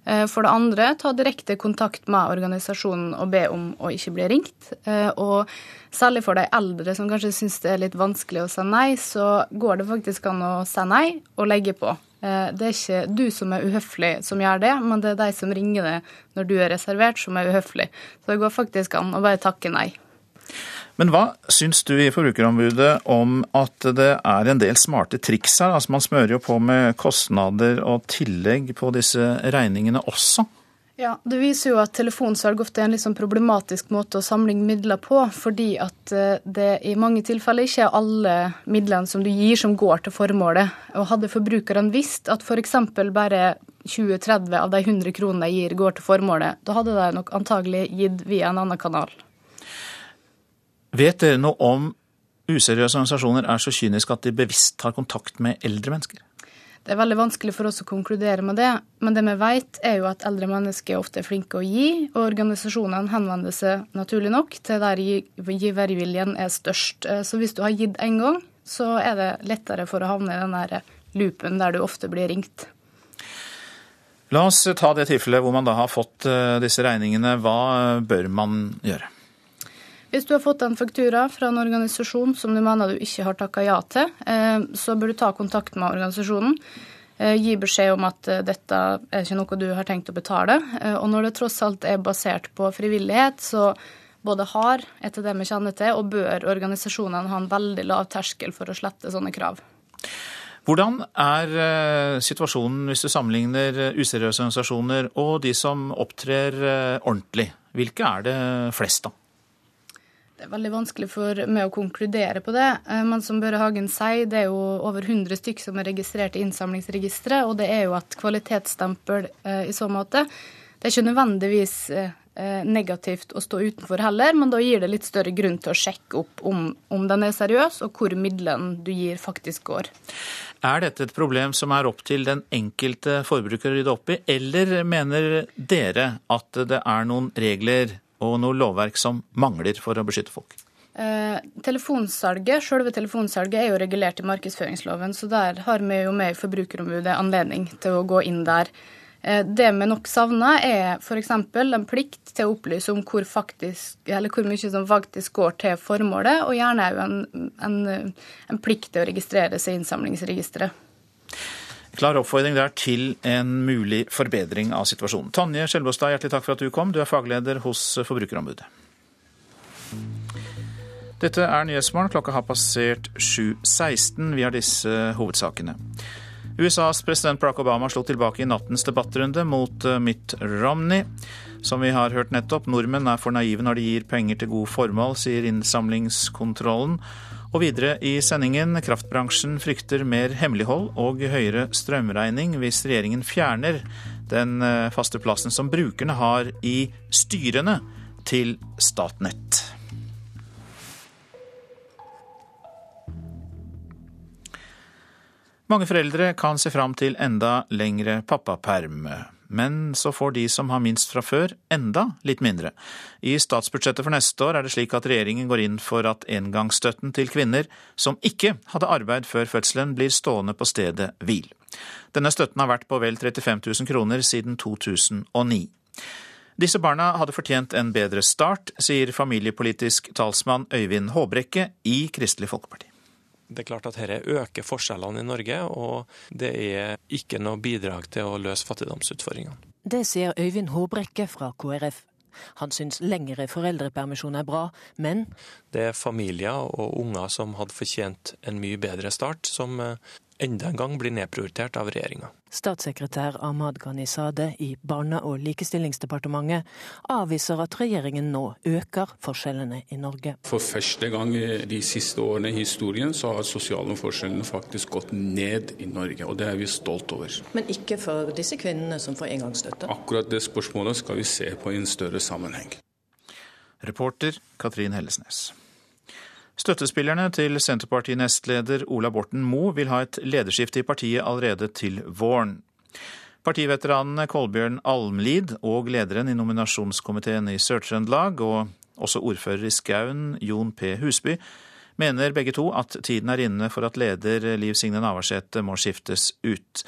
Eh, for det andre, ta direkte kontakt med organisasjonen og be om å ikke bli ringt. Eh, og særlig for de eldre som kanskje syns det er litt vanskelig å si nei, så går det faktisk an å si nei og legge på. Eh, det er ikke du som er uhøflig som gjør det, men det er de som ringer deg når du er reservert, som er uhøflig. Så det går faktisk an å bare takke nei. Men hva syns du i Forbrukerombudet om at det er en del smarte triks her? Altså Man smører jo på med kostnader og tillegg på disse regningene også. Ja, Det viser jo at telefonsalg ofte er en litt sånn problematisk måte å samle midler på, fordi at eh, det i mange tilfeller ikke er alle midlene som du gir som går til formålet. Og Hadde forbrukerne visst at f.eks. bare 20-30 av de 100 kronene de gir, går til formålet, da hadde de nok antagelig gitt via en annen kanal. Vet dere noe om useriøse organisasjoner er så kyniske at de bevisst tar kontakt med eldre mennesker? Det er veldig vanskelig for oss å konkludere med det, men det vi vet er jo at eldre mennesker ofte er flinke å gi, og organisasjonene henvender seg naturlig nok til der giverviljen er størst. Eh, så hvis du har gitt én gang, så er det lettere for å havne i den der loopen der du ofte blir ringt. La oss ta det tilfellet hvor man da har fått eh, disse regningene. Hva bør man gjøre? Hvis du har fått en faktura fra en organisasjon som du mener du ikke har takka ja til, eh, så bør du ta kontakt med organisasjonen. Eh, gi beskjed om at eh, dette er ikke noe du har tenkt å betale. Og når det tross alt er basert på frivillighet, så både har, etter det vi kjenner til, og bør organisasjonene ha en veldig lav terskel for å slette sånne krav. Hvordan er situasjonen hvis du sammenligner useriøse organisasjoner og de som opptrer ordentlig? Hvilke er det flest av? Det er veldig vanskelig for meg å konkludere på det. Eh, men som Børre Hagen sier, det er jo over 100 stykk som er registrert i innsamlingsregisteret. Og det er jo et kvalitetsstempel eh, i så måte. Det er ikke nødvendigvis eh, negativt å stå utenfor heller, men da gir det litt større grunn til å sjekke opp om, om den er seriøs, og hvor midlene du gir, faktisk går. Er dette et problem som er opp til den enkelte forbruker å rydde opp i, eller mener dere at det er noen regler og noe lovverk som mangler for å beskytte folk? Eh, telefonsalget, Selve telefonsalget er jo regulert i markedsføringsloven, så der har vi jo med Forbrukerombudet anledning til å gå inn der. Eh, det vi nok savner, er f.eks. en plikt til å opplyse om hvor, faktisk, hvor, mye som faktisk går til formålet, og gjerne òg en, en, en plikt til å registrere seg i innsamlingsregisteret. Klar oppfordring der til en mulig forbedring av situasjonen. Tonje Skjelbostad, hjertelig takk for at du kom. Du er fagleder hos Forbrukerombudet. Dette er Nyhetsmorgen. Klokka har passert 7.16. Vi har disse hovedsakene. USAs president Barack Obama slo tilbake i nattens debattrunde mot eh, Mitt Romney. Som vi har hørt nettopp, nordmenn er for naive når de gir penger til gode formål, sier innsamlingskontrollen. Og videre i sendingen kraftbransjen frykter mer hemmelighold og høyere strømregning hvis regjeringen fjerner den eh, faste plassen som brukerne har i styrene til Statnett. Mange foreldre kan se fram til enda lengre pappaperm men så får de som har minst fra før, enda litt mindre. I statsbudsjettet for neste år er det slik at regjeringen går inn for at engangsstøtten til kvinner som ikke hadde arbeid før fødselen, blir stående på stedet hvil. Denne støtten har vært på vel 35 000 kroner siden 2009. Disse barna hadde fortjent en bedre start, sier familiepolitisk talsmann Øyvind Håbrekke i Kristelig Folkeparti. Det er klart at dette øker forskjellene i Norge, og det er ikke noe bidrag til å løse fattigdomsutfordringene. Det sier Øyvind Håbrekke fra KrF. Han syns lengre foreldrepermisjon er bra, men Det er familier og unger som hadde fortjent en mye bedre start, som eh, enda en gang blir nedprioritert av regjeringa. Statssekretær Ahmad Ghanizadeh i Barne- og likestillingsdepartementet avviser at regjeringen nå øker forskjellene i Norge. For første gang de siste årene i historien så har sosiale forskjellene faktisk gått ned i Norge, og det er vi stolt over. Men ikke for disse kvinnene som får engangsstøtte? Akkurat det spørsmålet skal vi se på i en større sammenheng. Reporter Katrin Hellesnes. Støttespillerne til Senterparti-nestleder Ola Borten Moe vil ha et lederskifte i partiet allerede til våren. Partiveteranene Kolbjørn Almlid og lederen i nominasjonskomiteen i Sør-Trøndelag, og også ordfører i Skaun, Jon P. Husby, mener begge to at tiden er inne for at leder Liv Signe Navarsete må skiftes ut.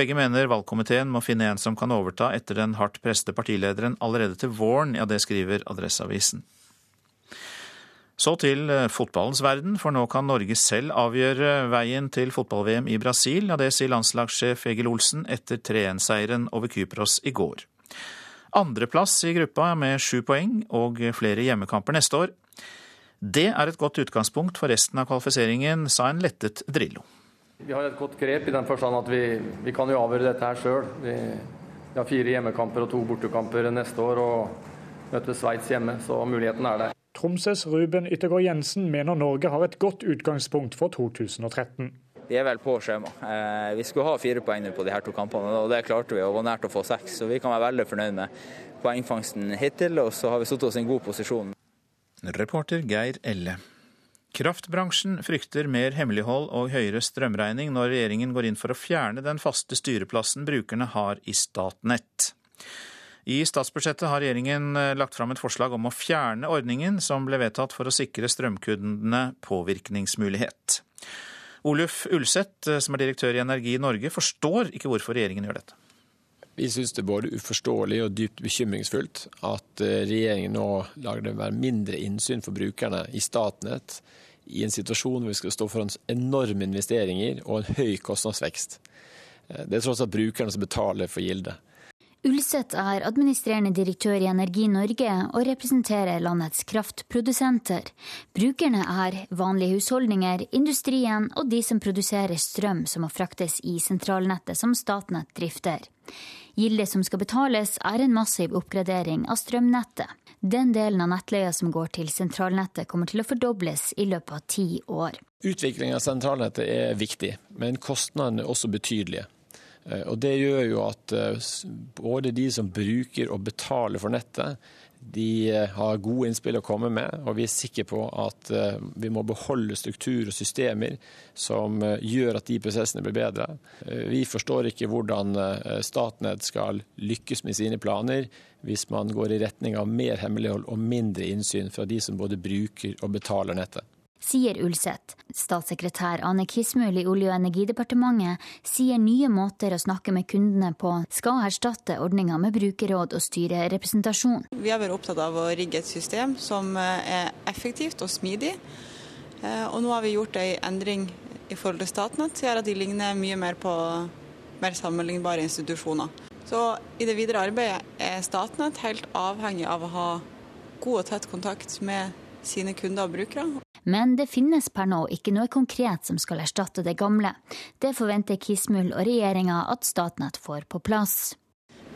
Begge mener valgkomiteen må finne en som kan overta etter den hardt preste partilederen allerede til våren, ja det skriver Adresseavisen. Så til eh, fotballens verden, for nå kan Norge selv avgjøre veien til fotball-VM i Brasil. Ja, det sier landslagssjef Egil Olsen etter 3-1-seieren over Kypros i går. Andreplass i gruppa med sju poeng og flere hjemmekamper neste år. Det er et godt utgangspunkt for resten av kvalifiseringen, sa en lettet Drillo. Vi har et godt grep i den forstand at vi, vi kan jo avgjøre dette her sjøl. Vi Vi har fire hjemmekamper og to bortekamper neste år, og møter Sveits hjemme, så muligheten er der. Tromsøs Ruben Yttergård Jensen mener Norge har et godt utgangspunkt for 2013. Vi er vel på skjema. Eh, vi skulle ha fire poeng på de her to kampene, og det klarte vi. og var nært å få seks. Så vi kan være veldig fornøyd med poengfangsten hittil, og så har vi satt oss i en god posisjon. Reporter Geir Elle. Kraftbransjen frykter mer hemmelighold og høyere strømregning når regjeringen går inn for å fjerne den faste styreplassen brukerne har i Statnett. I statsbudsjettet har regjeringen eh, lagt fram et forslag om å fjerne ordningen som ble vedtatt for å sikre strømkundene påvirkningsmulighet. Oluf Ulseth, eh, som er direktør i Energi Norge, forstår ikke hvorfor regjeringen gjør dette. Vi syns det er både uforståelig og dypt bekymringsfullt at eh, regjeringen nå lager det være mindre innsyn for brukerne i Statnett i en situasjon hvor vi skal stå foran enorme investeringer og en høy kostnadsvekst. Det er tross alt brukerne som betaler for gildet. Ulseth er administrerende direktør i Energi Norge og representerer landets kraftprodusenter. Brukerne er vanlige husholdninger, industrien og de som produserer strøm som må fraktes i sentralnettet som Statnett drifter. Gildet som skal betales, er en massiv oppgradering av strømnettet. Den delen av nettleia som går til sentralnettet, kommer til å fordobles i løpet av ti år. Utvikling av sentralnettet er viktig, men kostnadene er også betydelige. Eh, og Det gjør jo at eh, både de som bruker og betaler for nettet, de eh, har gode innspill å komme med, og vi er sikre på at vi må beholde struktur og systemer som gjør at de prosessene blir bedre. Vi forstår ikke hvordan Statnett skal lykkes med sine planer hvis man går i retning av mer hemmelighold og mindre innsyn fra de som både bruker og betaler nettet sier Ulseth. Statssekretær Ane Kismul i Olje- og energidepartementet sier nye måter å snakke med kundene på skal erstatte ordninga med brukerråd og styrerepresentasjon. Vi har vært opptatt av å rigge et system som eh, er effektivt og smidig. Eh, og nå har vi gjort ei endring i forhold til Statnett som gjør at de ligner mye mer på mer sammenlignbare institusjoner. Så i det videre arbeidet er Statnett helt avhengig av å ha god og tett kontakt med sine kunder og brukere. Men det finnes per nå ikke noe konkret som skal erstatte det gamle. Det forventer Kismul og regjeringa at Statnett får på plass.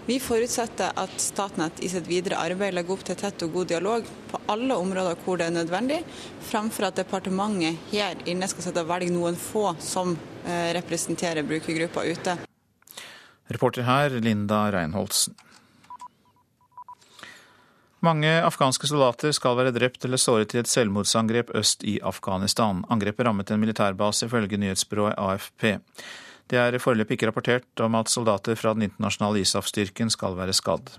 Vi forutsetter at Statnett i sitt videre arbeid legger opp til tett og god dialog på alle områder hvor det er nødvendig, fremfor at departementet her inne skal sette og velge noen få som eh, representerer brukergruppa ute. Reporter her, Linda Reinholdsen. Mange afghanske soldater skal være drept eller såret i et selvmordsangrep øst i Afghanistan. Angrepet rammet en militærbase, ifølge nyhetsbyrået AFP. Det er foreløpig ikke rapportert om at soldater fra den internasjonale ISAF-styrken skal være skadd.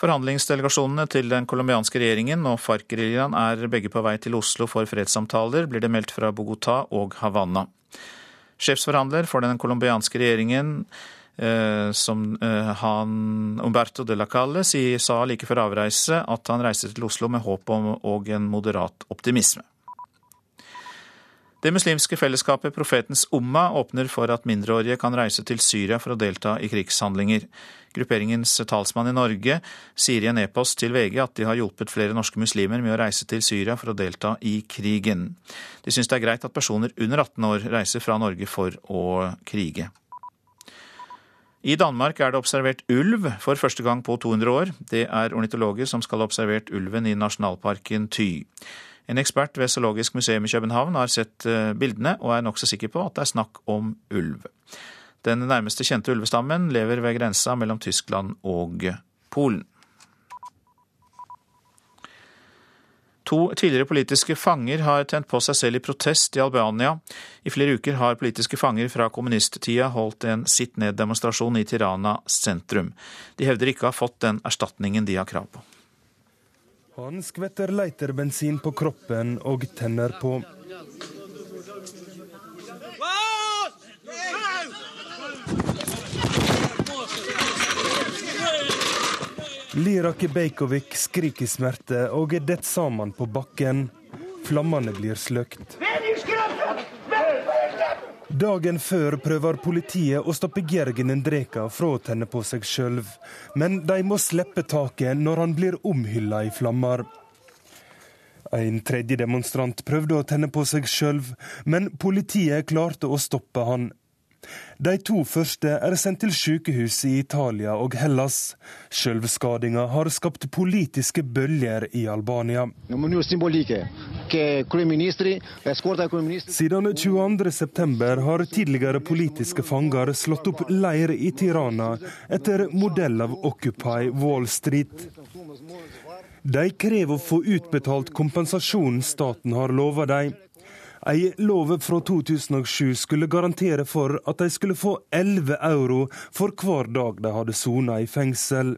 Forhandlingsdelegasjonene til den colombianske regjeringen og FARC-geriljaen er begge på vei til Oslo for fredssamtaler, blir det meldt fra Bogotá og Havanna. Sjefsforhandler for den colombianske regjeringen som eh, han Umberto de la Calle sa like før avreise at han reiste til Oslo med håp om og en moderat optimisme. Det muslimske fellesskapet Profetens Umma åpner for at mindreårige kan reise til Syria for å delta i krigshandlinger. Grupperingens talsmann i Norge sier i en e-post til VG at de har hjulpet flere norske muslimer med å reise til Syria for å delta i krigen. De syns det er greit at personer under 18 år reiser fra Norge for å krige. I Danmark er det observert ulv for første gang på 200 år. Det er ornitologer som skal ha observert ulven i nasjonalparken Ty. En ekspert ved Zoologisk museum i København har sett eh, bildene, og er nokså sikker på at det er snakk om ulv. Den nærmeste kjente ulvestammen lever ved grensa mellom Tyskland og Polen. To tidligere politiske fanger har tent på seg selv i protest i Albania. I flere uker har politiske fanger fra kommunisttida holdt en sitt ned-demonstrasjon i Tirana sentrum. De hevder ikke å ha fått den erstatningen de har krav på. Han skvetter leiterbensin på kroppen og tenner på. Lirak Beikovic skriker i smerte og er dett sammen på bakken. Flammene blir sløkt. Dagen før prøver politiet å stoppe Gergen Endreka fra å tenne på seg sjøl, men de må slippe taket når han blir omhylla i flammer. En tredje demonstrant prøvde å tenne på seg sjøl, men politiet klarte å stoppe han. De to første er sendt til sykehus i Italia og Hellas. Sjølvskadinga har skapt politiske bølger i Albania. Siden 22.9 har tidligere politiske fanger slått opp leir i Tirana etter modell av Occupy Wall Street. De krever å få utbetalt kompensasjonen staten har lova dem. Ei lov fra 2007 skulle garantere for at de skulle få 11 euro for hver dag de hadde sona i fengsel.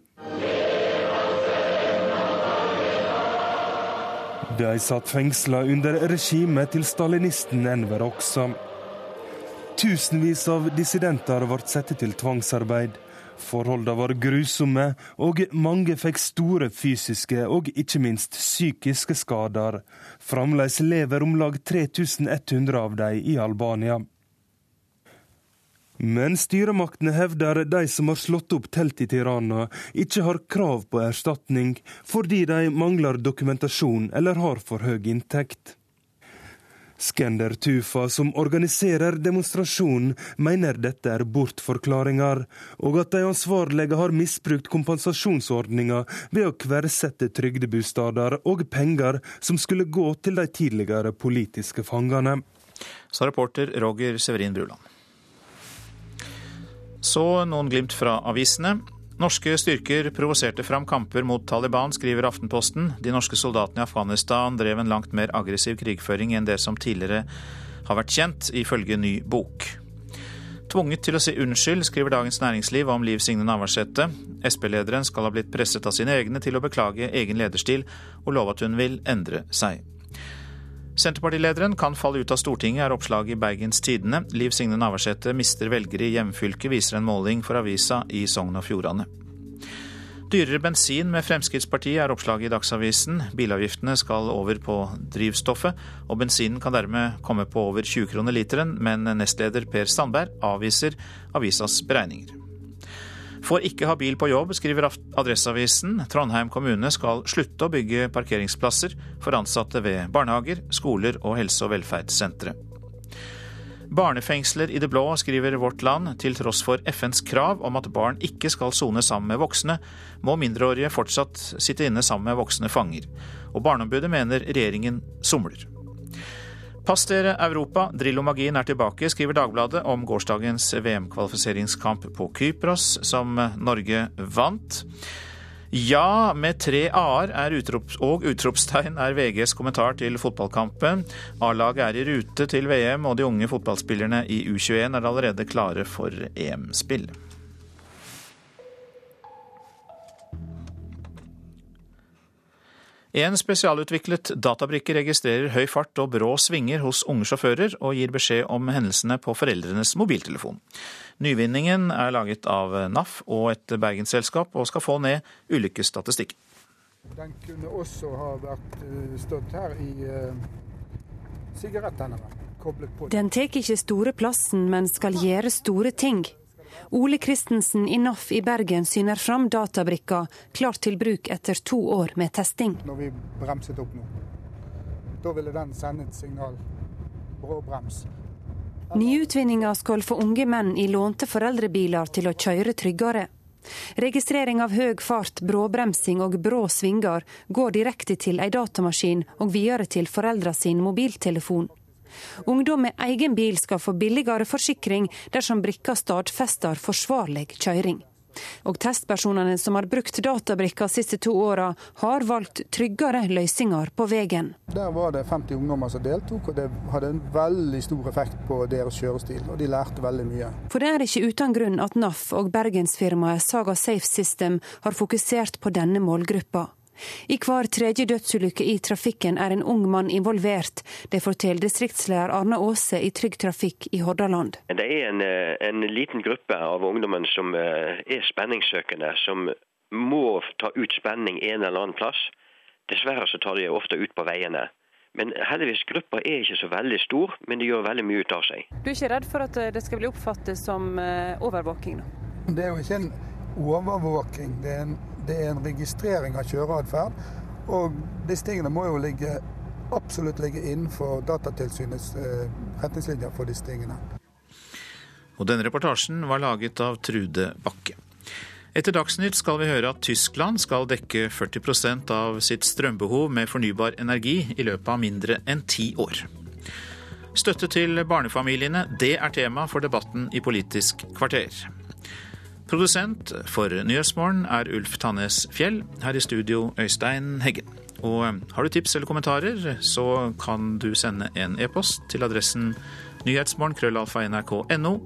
De satt fengsla under regimet til stalinisten Enver Oksa. Tusenvis av dissidenter ble satt til tvangsarbeid. Forholdene var grusomme, og mange fikk store fysiske og ikke minst psykiske skader. Fremdeles lever om lag 3100 av dem i Albania. Men styremaktene hevder de som har slått opp telt i Tirana, ikke har krav på erstatning fordi de mangler dokumentasjon eller har for høy inntekt. Skender Tufa, som organiserer demonstrasjonen, mener dette er bortforklaringer, og at de ansvarlige har misbrukt kompensasjonsordninga ved å kversette trygdebostader og penger som skulle gå til de tidligere politiske fangene. Sa reporter Roger Severin Bruland. Så noen glimt fra avisene. Norske styrker provoserte fram kamper mot Taliban, skriver Aftenposten. De norske soldatene i Afghanistan drev en langt mer aggressiv krigføring enn det som tidligere har vært kjent, ifølge ny bok. Tvunget til å si unnskyld, skriver Dagens Næringsliv om Liv Signe Navarsete. Sp-lederen skal ha blitt presset av sine egne til å beklage egen lederstil, og love at hun vil endre seg. Senterpartilederen kan falle ut av Stortinget, er oppslaget i Bergens Tidende. Liv Signe Navarsete mister velgere i hjemfylket, viser en måling for avisa i Sogn og Fjordane. Dyrere bensin med Fremskrittspartiet er oppslaget i Dagsavisen. Bilavgiftene skal over på drivstoffet, og bensinen kan dermed komme på over 20 kroner literen, men nestleder Per Sandberg avviser avisas beregninger. Får ikke ha bil på jobb, skriver Adresseavisen. Trondheim kommune skal slutte å bygge parkeringsplasser for ansatte ved barnehager, skoler og helse- og velferdssentre. Barnefengsler i det blå, skriver Vårt Land. Til tross for FNs krav om at barn ikke skal sone sammen med voksne, må mindreårige fortsatt sitte inne sammen med voksne fanger. Og Barneombudet mener regjeringen somler. Pass dere Europa, Drillo-magien er tilbake, skriver Dagbladet om gårsdagens VM-kvalifiseringskamp på Kypros, som Norge vant. Ja, med tre a-er og utropstegn er VGs kommentar til fotballkampen. A-laget er i rute til VM, og de unge fotballspillerne i U21 er allerede klare for EM-spill. En spesialutviklet databrikke registrerer høy fart og brå svinger hos unge sjåfører, og gir beskjed om hendelsene på foreldrenes mobiltelefon. Nyvinningen er laget av NAF og et bergensselskap, og skal få ned ulykkesstatistikken. Den kunne også ha vært eh, stått her i uh. Den tar ikke store plassen, men skal gjøre store ting. Ole Christensen i NAF i Bergen syner fram databrikka, klart til bruk etter to år med testing. Når vi bremset opp nå, da ville den sende et signal. Brå brems. Nyutvinninga skal få unge menn i lånte foreldrebiler til å kjøre tryggere. Registrering av høy fart, bråbremsing og brå svinger går direkte til ei datamaskin og videre til foreldra sin mobiltelefon. Ungdom med egen bil skal få billigere forsikring dersom brikka stadfester forsvarlig kjøring. Og testpersonene som har brukt databrikka de siste to åra, har valgt tryggere løsninger på veien. Der var det 50 ungdommer som deltok, og det hadde en veldig stor effekt på deres kjørestil. Og de lærte veldig mye. For det er ikke uten grunn at NAF og bergensfirmaet Saga Safe System har fokusert på denne målgruppa. I hver tredje dødsulykke i trafikken er en ung mann involvert. Det forteller distriktsleder Arne Aase i Trygg Trafikk i Hordaland. Det er en, eh, en liten gruppe av ungdommen som eh, er spenningssøkende, som må ta ut spenning en eller annen plass. Dessverre så tar de ofte ut på veiene. Men heldigvis, gruppa er ikke så veldig stor, men de gjør veldig mye ut av seg. Du er ikke redd for at eh, det skal bli oppfattet som overvåking? nå? Det er jo ikke en overvåking. Det er en det er en registrering av kjøreatferd. Og disse tingene må jo ligge, absolutt ligge innenfor Datatilsynets eh, retningslinjer for disse tingene. Og denne reportasjen var laget av Trude Bakke. Etter Dagsnytt skal vi høre at Tyskland skal dekke 40% av sitt strømbehov med fornybar energi i løpet av mindre enn ti år. Støtte til barnefamiliene, det er tema for debatten i Politisk kvarter. Produsent for Nyhetsmorgen er Ulf Tannes Fjell. Her i studio Øystein Heggen. Og har du tips eller kommentarer, så kan du sende en e-post til adressen nyhetsmorgen.krøllalfa.nrk.no. Nyhetsmorgen.krøllalfa.nrk.no. nrk.no.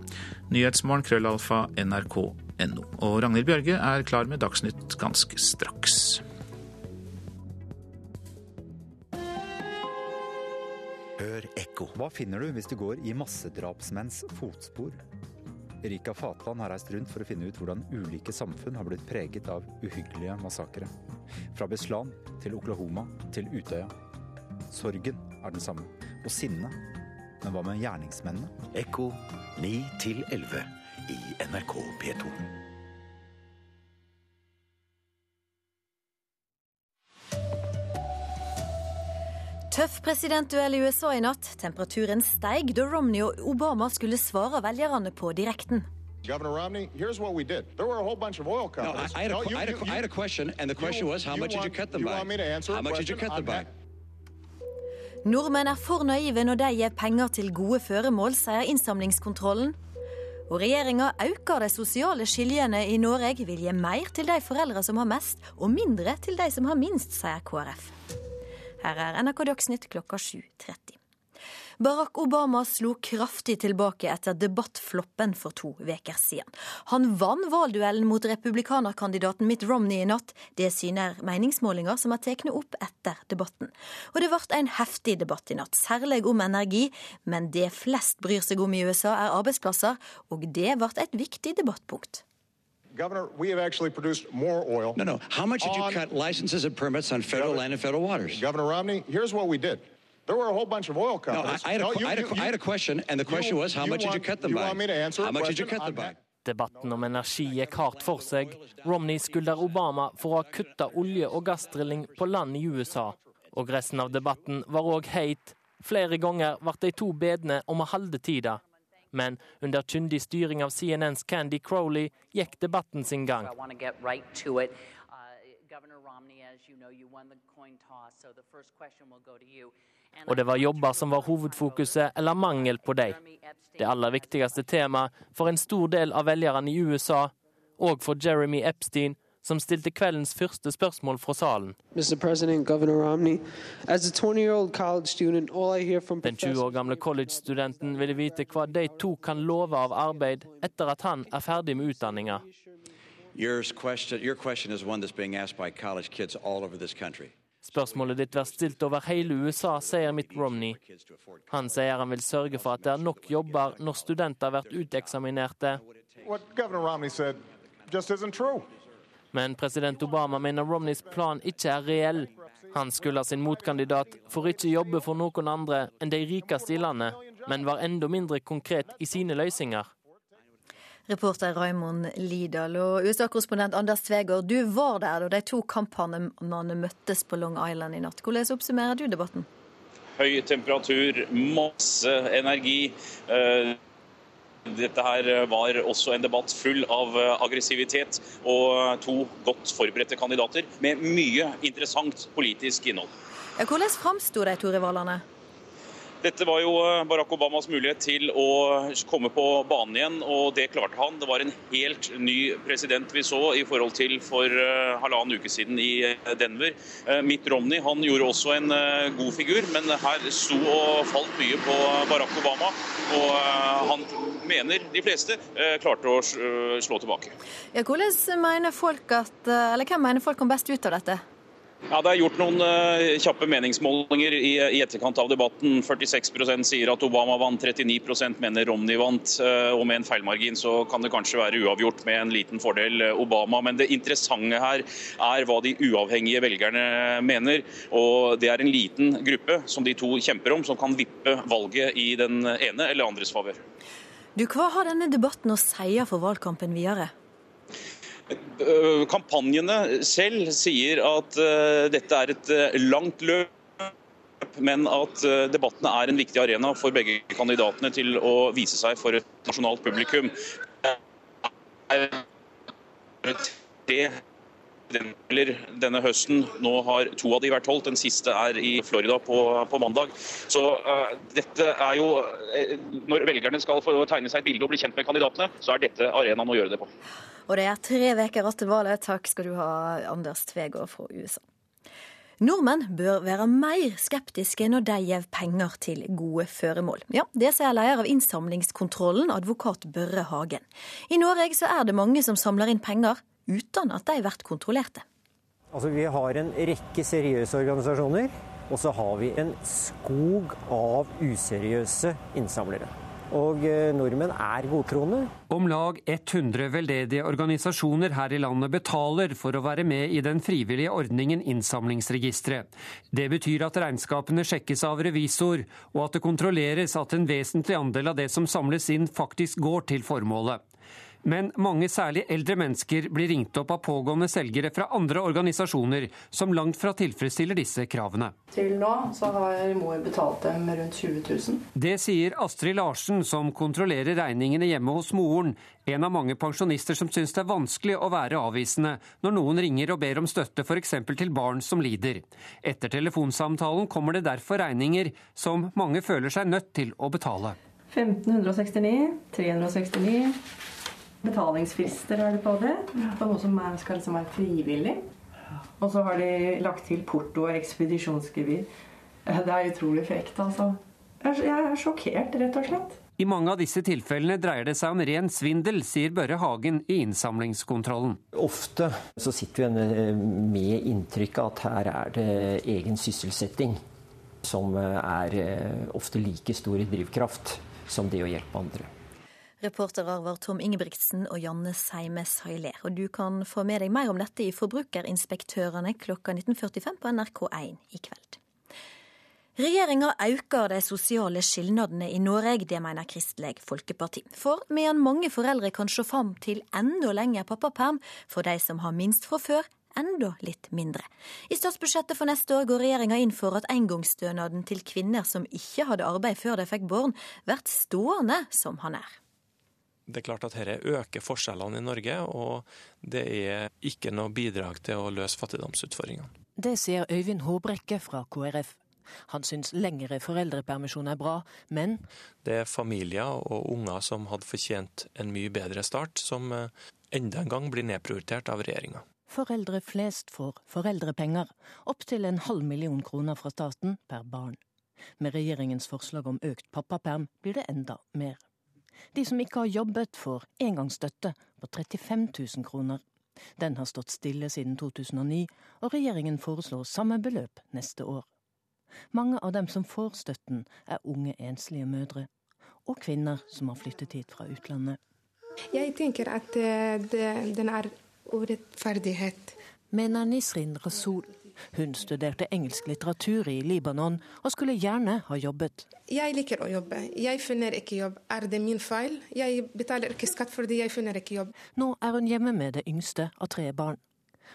Nyhetsmorgen krøllalfa nrk.no. Og Ragnhild Bjørge er klar med Dagsnytt ganske straks. Hør ekko. Hva finner du hvis du går i massedrapsmenns fotspor? Erika Fatland har reist rundt for å finne ut hvordan ulike samfunn har blitt preget av uhyggelige massakre. Fra Beslan til Oklahoma til Utøya. Sorgen er den samme, og sinnet. Men hva med gjerningsmennene? Ekko 9 til 11 i NRK P2. Tøff presidentduell i USA i natt. Temperaturen steig da Romney og Obama skulle svare velgerne på direkten. Governor Romney, here's what we did. There were a whole bunch of oil No, I. I, had a, No, you- I, had a, I had a question, and the question you- was, how you much did you cut them you by? want me to answer how much did you cut them by? Nordmenn er for naive når de gir penger til gode føremål, sier innsamlingskontrollen. Og regjeringa øker de sosiale skiljene i Norge, vil gi mer til de foreldre som har mest, og mindre til de som har minst, sier KrF. Her er NRK Dagsnytt klokka 7.30. Barack Obama slo kraftig tilbake etter debattfloppen for to uker siden. Han vant valgduellen mot republikanerkandidaten Mitt Romney i natt. Det syner meningsmålinger som er tatt opp etter debatten. Og det ble en heftig debatt i natt, særlig om energi. Men det flest bryr seg om i USA, er arbeidsplasser, og det ble et viktig debattpunkt. Governor, we have actually produced more oil. No, no. How much did you cut licenses and permits on federal Governor- land and federal waters? Governor Romney, here's what we did. There were a whole bunch of oil No, I, companies. I, had a, No, you- I, had a, I had a question, and the question you- was, how much want, did you cut them you by? want me to answer How much did you cut them by? Debatten om energi gikk hardt for seg. Romney skylder Obama for å ha kutta olje- og gassdrilling på land i USA. Og resten av debatten var òg heit. Flere ganger ble de to bedne om å holde tida. Men under kyndig styring av CNNs Candy Crowley gikk debatten sin gang. Uh, Og det var jobber som var hovedfokuset, eller mangel på dem. Det aller viktigste temaet for en stor del av velgerne i USA, og for Jeremy Epstein, som stilte kveldens første spørsmål fra salen. Mr. President, Governor Romney, 20 year old college student, all I hear from Den 20 år gamle college-studenten ville vite hva de to kan love av arbeid etter at han er ferdig med utdanninga. Spørsmålet ditt blir stilt over hele USA, sier Mitt Romney. Han sier han vil sørge for at det er nok jobber når studenter blir uteksaminerte. What Governor Romney said just isn't true. Men president Obama mener Romneys plan ikke er reell. Han skylder sin motkandidat for ikke jobbe for noen andre enn de rikeste i landet, men var enda mindre konkret i sine løsninger. Reporter Raymond Lidahl og USA-korrespondent Anders Tvegård, du var der da de to kamphanene møttes på Long Island i natt. Hvordan oppsummerer du debatten? høy temperatur, masse energi. Eh, Dette her var også en debatt full av eh, aggressivitet og to godt forberedte kandidater med mye interessant politisk innhold. Hvordan framsto de to rivalene? Dette var jo eh, Barack Obamas mulighet til å komme på banen igjen, og det klarte han. Det var en helt ny president vi så i forhold til for eh, halvannen uke siden i eh, Denver. Mitt Romney han gjorde også en god figur, men her sto og falt mye på Barack Obama. Og han mener de fleste klarte å slå tilbake. Ja, hvordan mener folk at, eller Hvem mener folk kom best ut av dette? Ja, Det er gjort noen uh, kjappe meningsmålinger i, i etterkant av debatten. 46% sier at Obama vant, 39% mener Romney vant. Uh, og med en feilmargin så kan det kanskje være uavgjort med en liten fordel uh, Obama. Men det interessante her er hva de uavhengige velgerne mener. Og det er en liten gruppe som de to kjemper om, som kan vippe valget i den ene eller andres favør. Hva har denne debatten å si for valgkampen videre? Eh, Kampanjene selv sier at eh, dette er et eh, langt løp. men at debattene er en viktig arena for begge kandidatene til å vise seg for et nasjonalt publikum. Det denne høsten. Nå har to av de vært holdt, den siste er i Florida på, på mandag. Så uh, dette er jo Når velgerne skal få tegne seg et bilde og bli kjent med kandidatene, så er dette arenaen å gjøre det på. Og det er tre uker igjen til valget. Takk skal du ha, Anders Tvegård fra USA. Nordmenn bør være mer skeptiske når de gir penger til gode føremål. Ja, Det sier leder av innsamlingskontrollen, advokat Børre Hagen. I Norge så er det mange som samler inn penger uten at de blir kontrollerte. Altså, vi har en rekke seriøse organisasjoner, og så har vi en skog av useriøse innsamlere. Og eh, nordmenn er godtroende. Om lag 100 veldedige organisasjoner her i landet betaler for å være med i den frivillige ordningen Innsamlingsregisteret. Det betyr at regnskapene sjekkes av revisor, og at det kontrolleres at en vesentlig andel av det som samles inn, faktisk går til formålet. Men mange, særlig eldre mennesker, blir ringt opp av pågående selgere fra andre organisasjoner som langt fra tilfredsstiller disse kravene. Til nå så har mor betalt dem rundt 20 000. Det sier Astrid Larsen, som kontrollerer regningene hjemme hos moren. En av mange pensjonister som syns det er vanskelig å være avvisende når noen ringer og ber om støtte f.eks. til barn som lider. Etter telefonsamtalen kommer det derfor regninger som mange føler seg nødt til å betale. 1569, 369 Betalingsfrister er det på det. På noe som er, skal liksom være frivillig. Og så har de lagt til porto og ekspedisjonsgebyr. Det er utrolig frekt, altså. Jeg er sjokkert, rett og slett. I mange av disse tilfellene dreier det seg om ren svindel, sier Børre Hagen i innsamlingskontrollen. Ofte så sitter vi med inntrykk at her er det egen sysselsetting som er eh, ofte like stor i drivkraft som det å hjelpe andre. Reportere var Tom Ingebrigtsen og Janne Seimes Hailer. Og du kan få med deg mer om dette i Forbrukerinspektørene klokka 19.45 på NRK1 i kveld. Regjeringa øker de sosiale skilnadene i Norge, det mener Kristelig Folkeparti. For medan mange foreldre kan se fram til enda lengre pappaperm, for de som har minst fra før, enda litt mindre. I statsbudsjettet for neste år går regjeringa inn for at engangsstønaden til kvinner som ikke hadde arbeid før de fikk barn, blir stående som han er. Det er klart at dette øker forskjellene i Norge, og det er ikke noe bidrag til å løse fattigdomsutfordringene. Det sier Øyvind Håbrekke fra KrF. Han syns lengre foreldrepermisjon er bra, men Det er familier og unger som hadde fortjent en mye bedre start, som eh, enda en gang blir nedprioritert av regjeringa. Foreldre flest får foreldrepenger, opptil en halv million kroner fra staten per barn. Med regjeringens forslag om økt pappaperm blir det enda mer. De som ikke har jobbet, får engangsstøtte på 35 000 kroner. Den har stått stille siden 2009, og regjeringen foreslår samme beløp neste år. Mange av dem som får støtten, er unge enslige mødre. Og kvinner som har flyttet hit fra utlandet. Jeg tenker at eh, det, den er urettferdighet. Mener Nisrin Rasul. Hun studerte engelsk litteratur i Libanon og skulle gjerne ha jobbet. Jeg liker å jobbe. Jeg finner ikke jobb. Er det min feil? Jeg betaler ikke skatt fordi jeg finner ikke jobb. Nå er hun hjemme med det yngste av tre barn,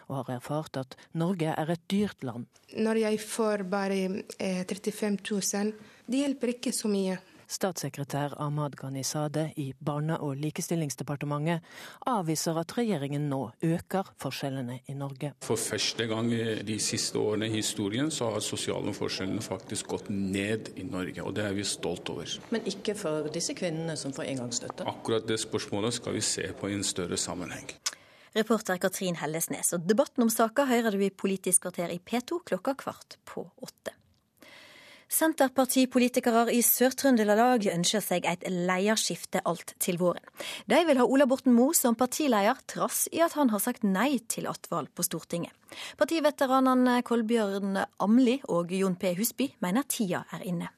og har erfart at Norge er et dyrt land. Når jeg får bare eh, 35 000, det hjelper ikke så mye. Statssekretær Ahmad Ghanizadeh i Barne- og likestillingsdepartementet avviser at regjeringen nå øker forskjellene i Norge. For første gang de siste årene i historien så har sosiale forskjellene faktisk gått ned i Norge, og det er vi stolt over. Men ikke for disse kvinnene som får engangsstøtte? Akkurat det spørsmålet skal vi se på i en større sammenheng. Reporter Katrin Hellesnes. Og debatten om saka hører du i Politisk kvarter i P2 klokka kvart på åtte. Senterpartipolitikere i Sør-Trøndelag ønsker seg et lederskifte alt til våren. De vil ha Ola Borten Moe som partileder, trass i at han har sagt nei til attvalg på Stortinget. Partiveteranene Kolbjørn Amli og Jon P. Husby mener tida er inne.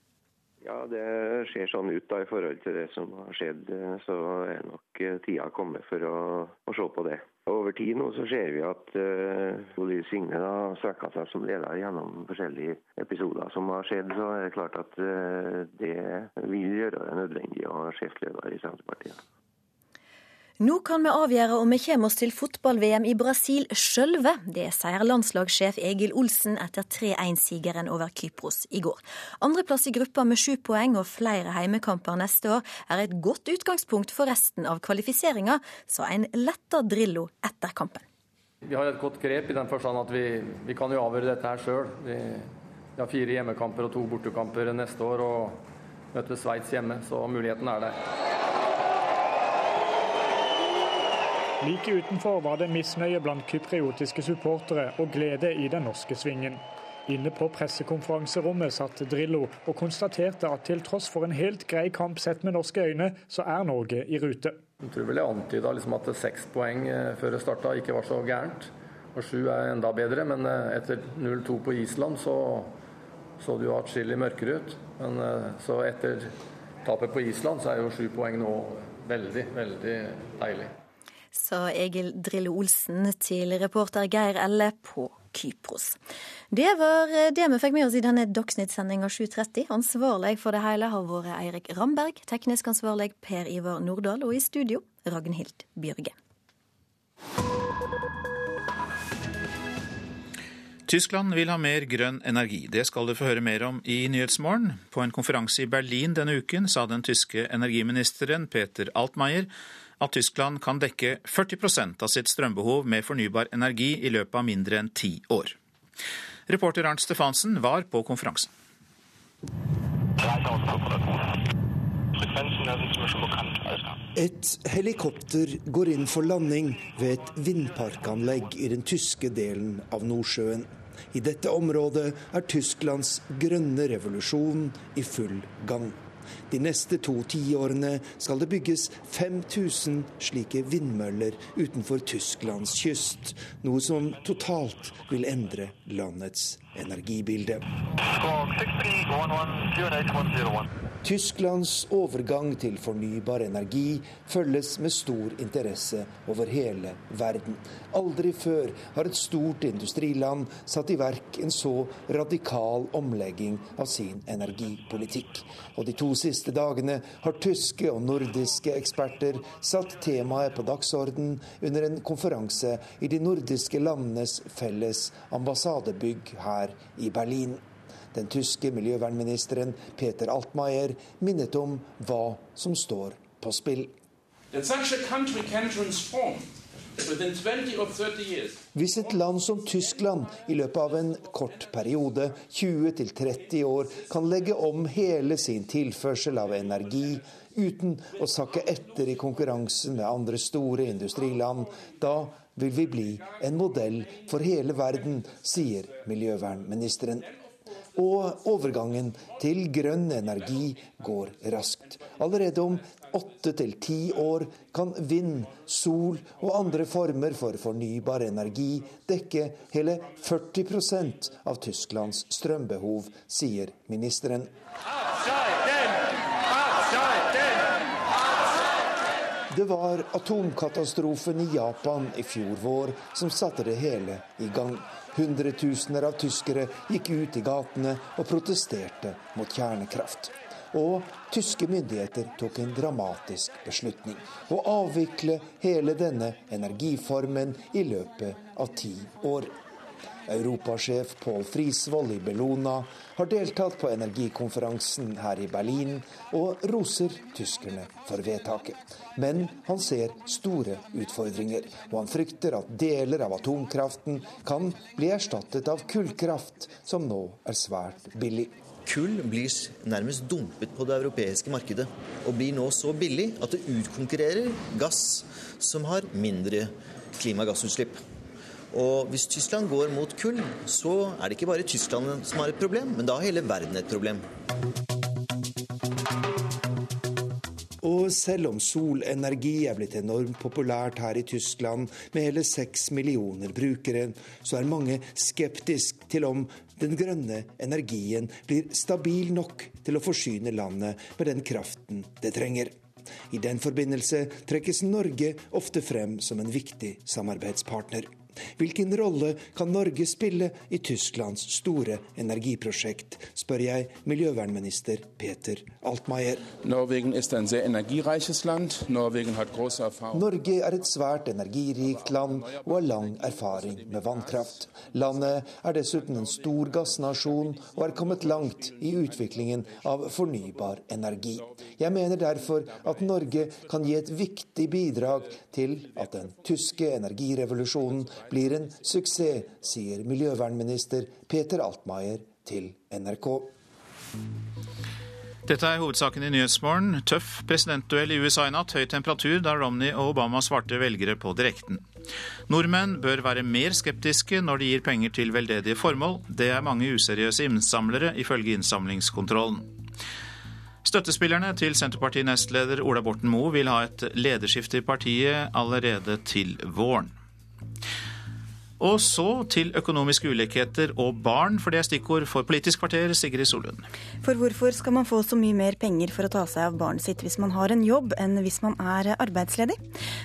Ja, det ser sånn ut da i forhold til det som har skjedd. Så er nok tida kommet for å, å se på det. Over tid nå så ser vi at uh, Signe har svekka seg som leder gjennom forskjellige episoder som har skjedd. Så er det klart at uh, det vil gjøre det nødvendig å ha sjefsleder i Senterpartiet. Nå kan vi avgjøre om vi kommer oss til fotball-VM i Brasil sjølve. Det sier landslagssjef Egil Olsen etter 3-1-sigeren over Kypros i går. Andreplass i gruppa med sju poeng og flere heimekamper neste år er et godt utgangspunkt for resten av kvalifiseringa, sa en letta Drillo etter kampen. Vi har et godt grep i den forstand at vi, vi kan jo avgjøre dette her sjøl. Vi, vi har fire hjemmekamper og to bortekamper neste år og møter Sveits hjemme, så muligheten er der. Like utenfor var det misnøye blant kypriotiske supportere og glede i den norske svingen. Inne på pressekonferanserommet satt Drillo og konstaterte at til tross for en helt grei kamp sett med norske øyne, så er Norge i rute. Jeg tror vel jeg antyda liksom at seks poeng eh, før det starta ikke var så gærent. Og sju er enda bedre, men eh, etter 0-2 på Island så så det jo atskillig mørkere ut. Men eh, så etter tapet på Island så er jo sju poeng nå veldig, veldig deilig sa Egil Drillo Olsen til reporter Geir Elle på Kypros. Det var det vi fikk med oss i denne Dagsnytt-sendinga 7.30. Ansvarlig for det hele har vært Eirik Ramberg, teknisk ansvarlig Per Ivar Nordahl, og i studio Ragnhild Bjørge. Tyskland vil ha mer grønn energi. Det skal du få høre mer om i Nyhetsmorgen. På en konferanse i Berlin denne uken sa den tyske energiministeren Peter Altmaier at Tyskland kan dekke 40% av sitt strømbehov med fornybar energi i løpet av mindre enn ti år. Reporter Arnt Stefansen var på konferansen. Et helikopter går inn for landing ved et vindparkanlegg i den tyske delen av Nordsjøen. I dette området er Tysklands grønne revolusjon i full gang. De neste to tiårene skal det bygges 5000 slike vindmøller utenfor Tysklands kyst, noe som totalt vil endre landets energibilde. Tysklands overgang til fornybar energi følges med stor interesse over hele verden. Aldri før har et stort industriland satt i verk en så radikal omlegging av sin energipolitikk. Og de to siste dagene har tyske og nordiske eksperter satt temaet på dagsorden under en konferanse i de nordiske landenes felles ambassadebygg her i Berlin. Den tyske miljøvernministeren Peter Altmaier minnet om hva som står på spill. Hvis et land som Tyskland i løpet av en kort periode, 20-30 år, kan legge om hele sin tilførsel av energi uten å sakke etter i konkurransen med andre store industriland, da vil vi bli en modell for hele verden, sier miljøvernministeren. Og overgangen til grønn energi går raskt. Allerede om åtte til ti år kan vind, sol og andre former for fornybar energi dekke hele 40% av Tysklands strømbehov, sier ministeren. Det var atomkatastrofen i Japan i fjor vår som satte det hele i gang. Hundretusener av tyskere gikk ut i gatene og protesterte mot kjernekraft. Og tyske myndigheter tok en dramatisk beslutning. Å avvikle hele denne energiformen i løpet av ti år. Europasjef Pål Frisvold i Bellona har deltatt på energikonferansen her i Berlin, og roser tyskerne for vedtaket. Men han ser store utfordringer, og han frykter at deler av atomkraften kan bli erstattet av kullkraft, som nå er svært billig. Kull blir nærmest dumpet på det europeiske markedet, og blir nå så billig at det utkonkurrerer gass, som har mindre klimagassutslipp. Og hvis Tyskland går mot kull, så er det ikke bare Tyskland som har et problem, men da har hele verden et problem. Og selv om solenergi er blitt enormt populært her i Tyskland, med hele seks millioner brukere, så er mange skeptisk til om den grønne energien blir stabil nok til å forsyne landet med den kraften det trenger. I den forbindelse trekkes Norge ofte frem som en viktig samarbeidspartner. Hvilken rolle kan Norge spille i Tysklands store energiprosjekt, spør jeg miljøvernminister Peter Altmaier. Norge er et svært energirikt land og har lang erfaring med vannkraft. Landet er dessuten en stor gassnasjon og er kommet langt i utviklingen av fornybar energi. Jeg mener derfor at Norge kan gi et viktig bidrag til at den tyske energirevolusjonen blir en suksess, sier miljøvernminister Peter Altmaier til NRK. Dette er hovedsaken i Nyhetsmorgen. Tøff presidentduell i USA i natt. Høy temperatur da Romney og Obama svarte velgere på direkten. Nordmenn bør være mer skeptiske når de gir penger til veldedige formål. Det er mange useriøse innsamlere, ifølge innsamlingskontrollen. Støttespillerne til Senterparti-nestleder Ola Borten Moe vil ha et lederskifte i partiet allerede til våren. Og så til økonomiske ulikheter og barn, for det er stikkord for Politisk kvarter, Sigrid Solund. For hvorfor skal man få så mye mer penger for å ta seg av barnet sitt hvis man har en jobb, enn hvis man er arbeidsledig?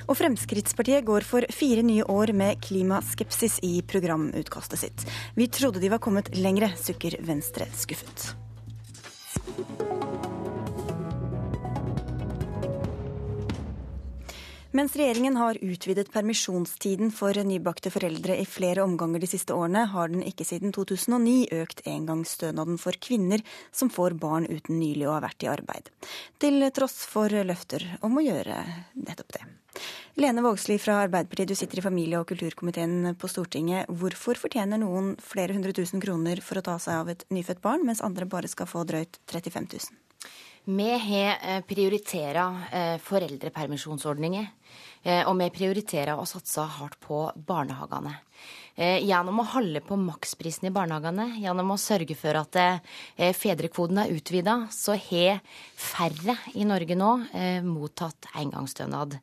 Og Fremskrittspartiet går for fire nye år med klimaskepsis i programutkastet sitt. Vi trodde de var kommet lengre, sukker Venstre skuffet. Mens regjeringen har utvidet permisjonstiden for nybakte foreldre i flere omganger de siste årene, har den ikke siden 2009 økt engangsstønaden for kvinner som får barn uten nylig å ha vært i arbeid. Til tross for løfter om å gjøre nettopp det. Lene Vågslid fra Arbeiderpartiet, du sitter i familie- og kulturkomiteen på Stortinget. Hvorfor fortjener noen flere hundre tusen kroner for å ta seg av et nyfødt barn, mens andre bare skal få drøyt 35 000? Vi har prioritert foreldrepermisjonsordninger. Eh, og vi prioriterer å satse hardt på barnehagene. Eh, gjennom å holde på maksprisen i barnehagene, gjennom å sørge for at eh, fedrekvoten er utvida, så har færre i Norge nå eh, mottatt engangsstønad.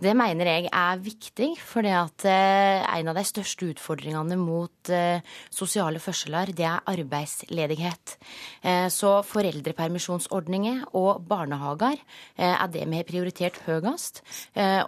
Det mener jeg er viktig, for en av de største utfordringene mot sosiale forskjeller, det er arbeidsledighet. Så foreldrepermisjonsordninger og barnehager er det vi har prioritert høyest.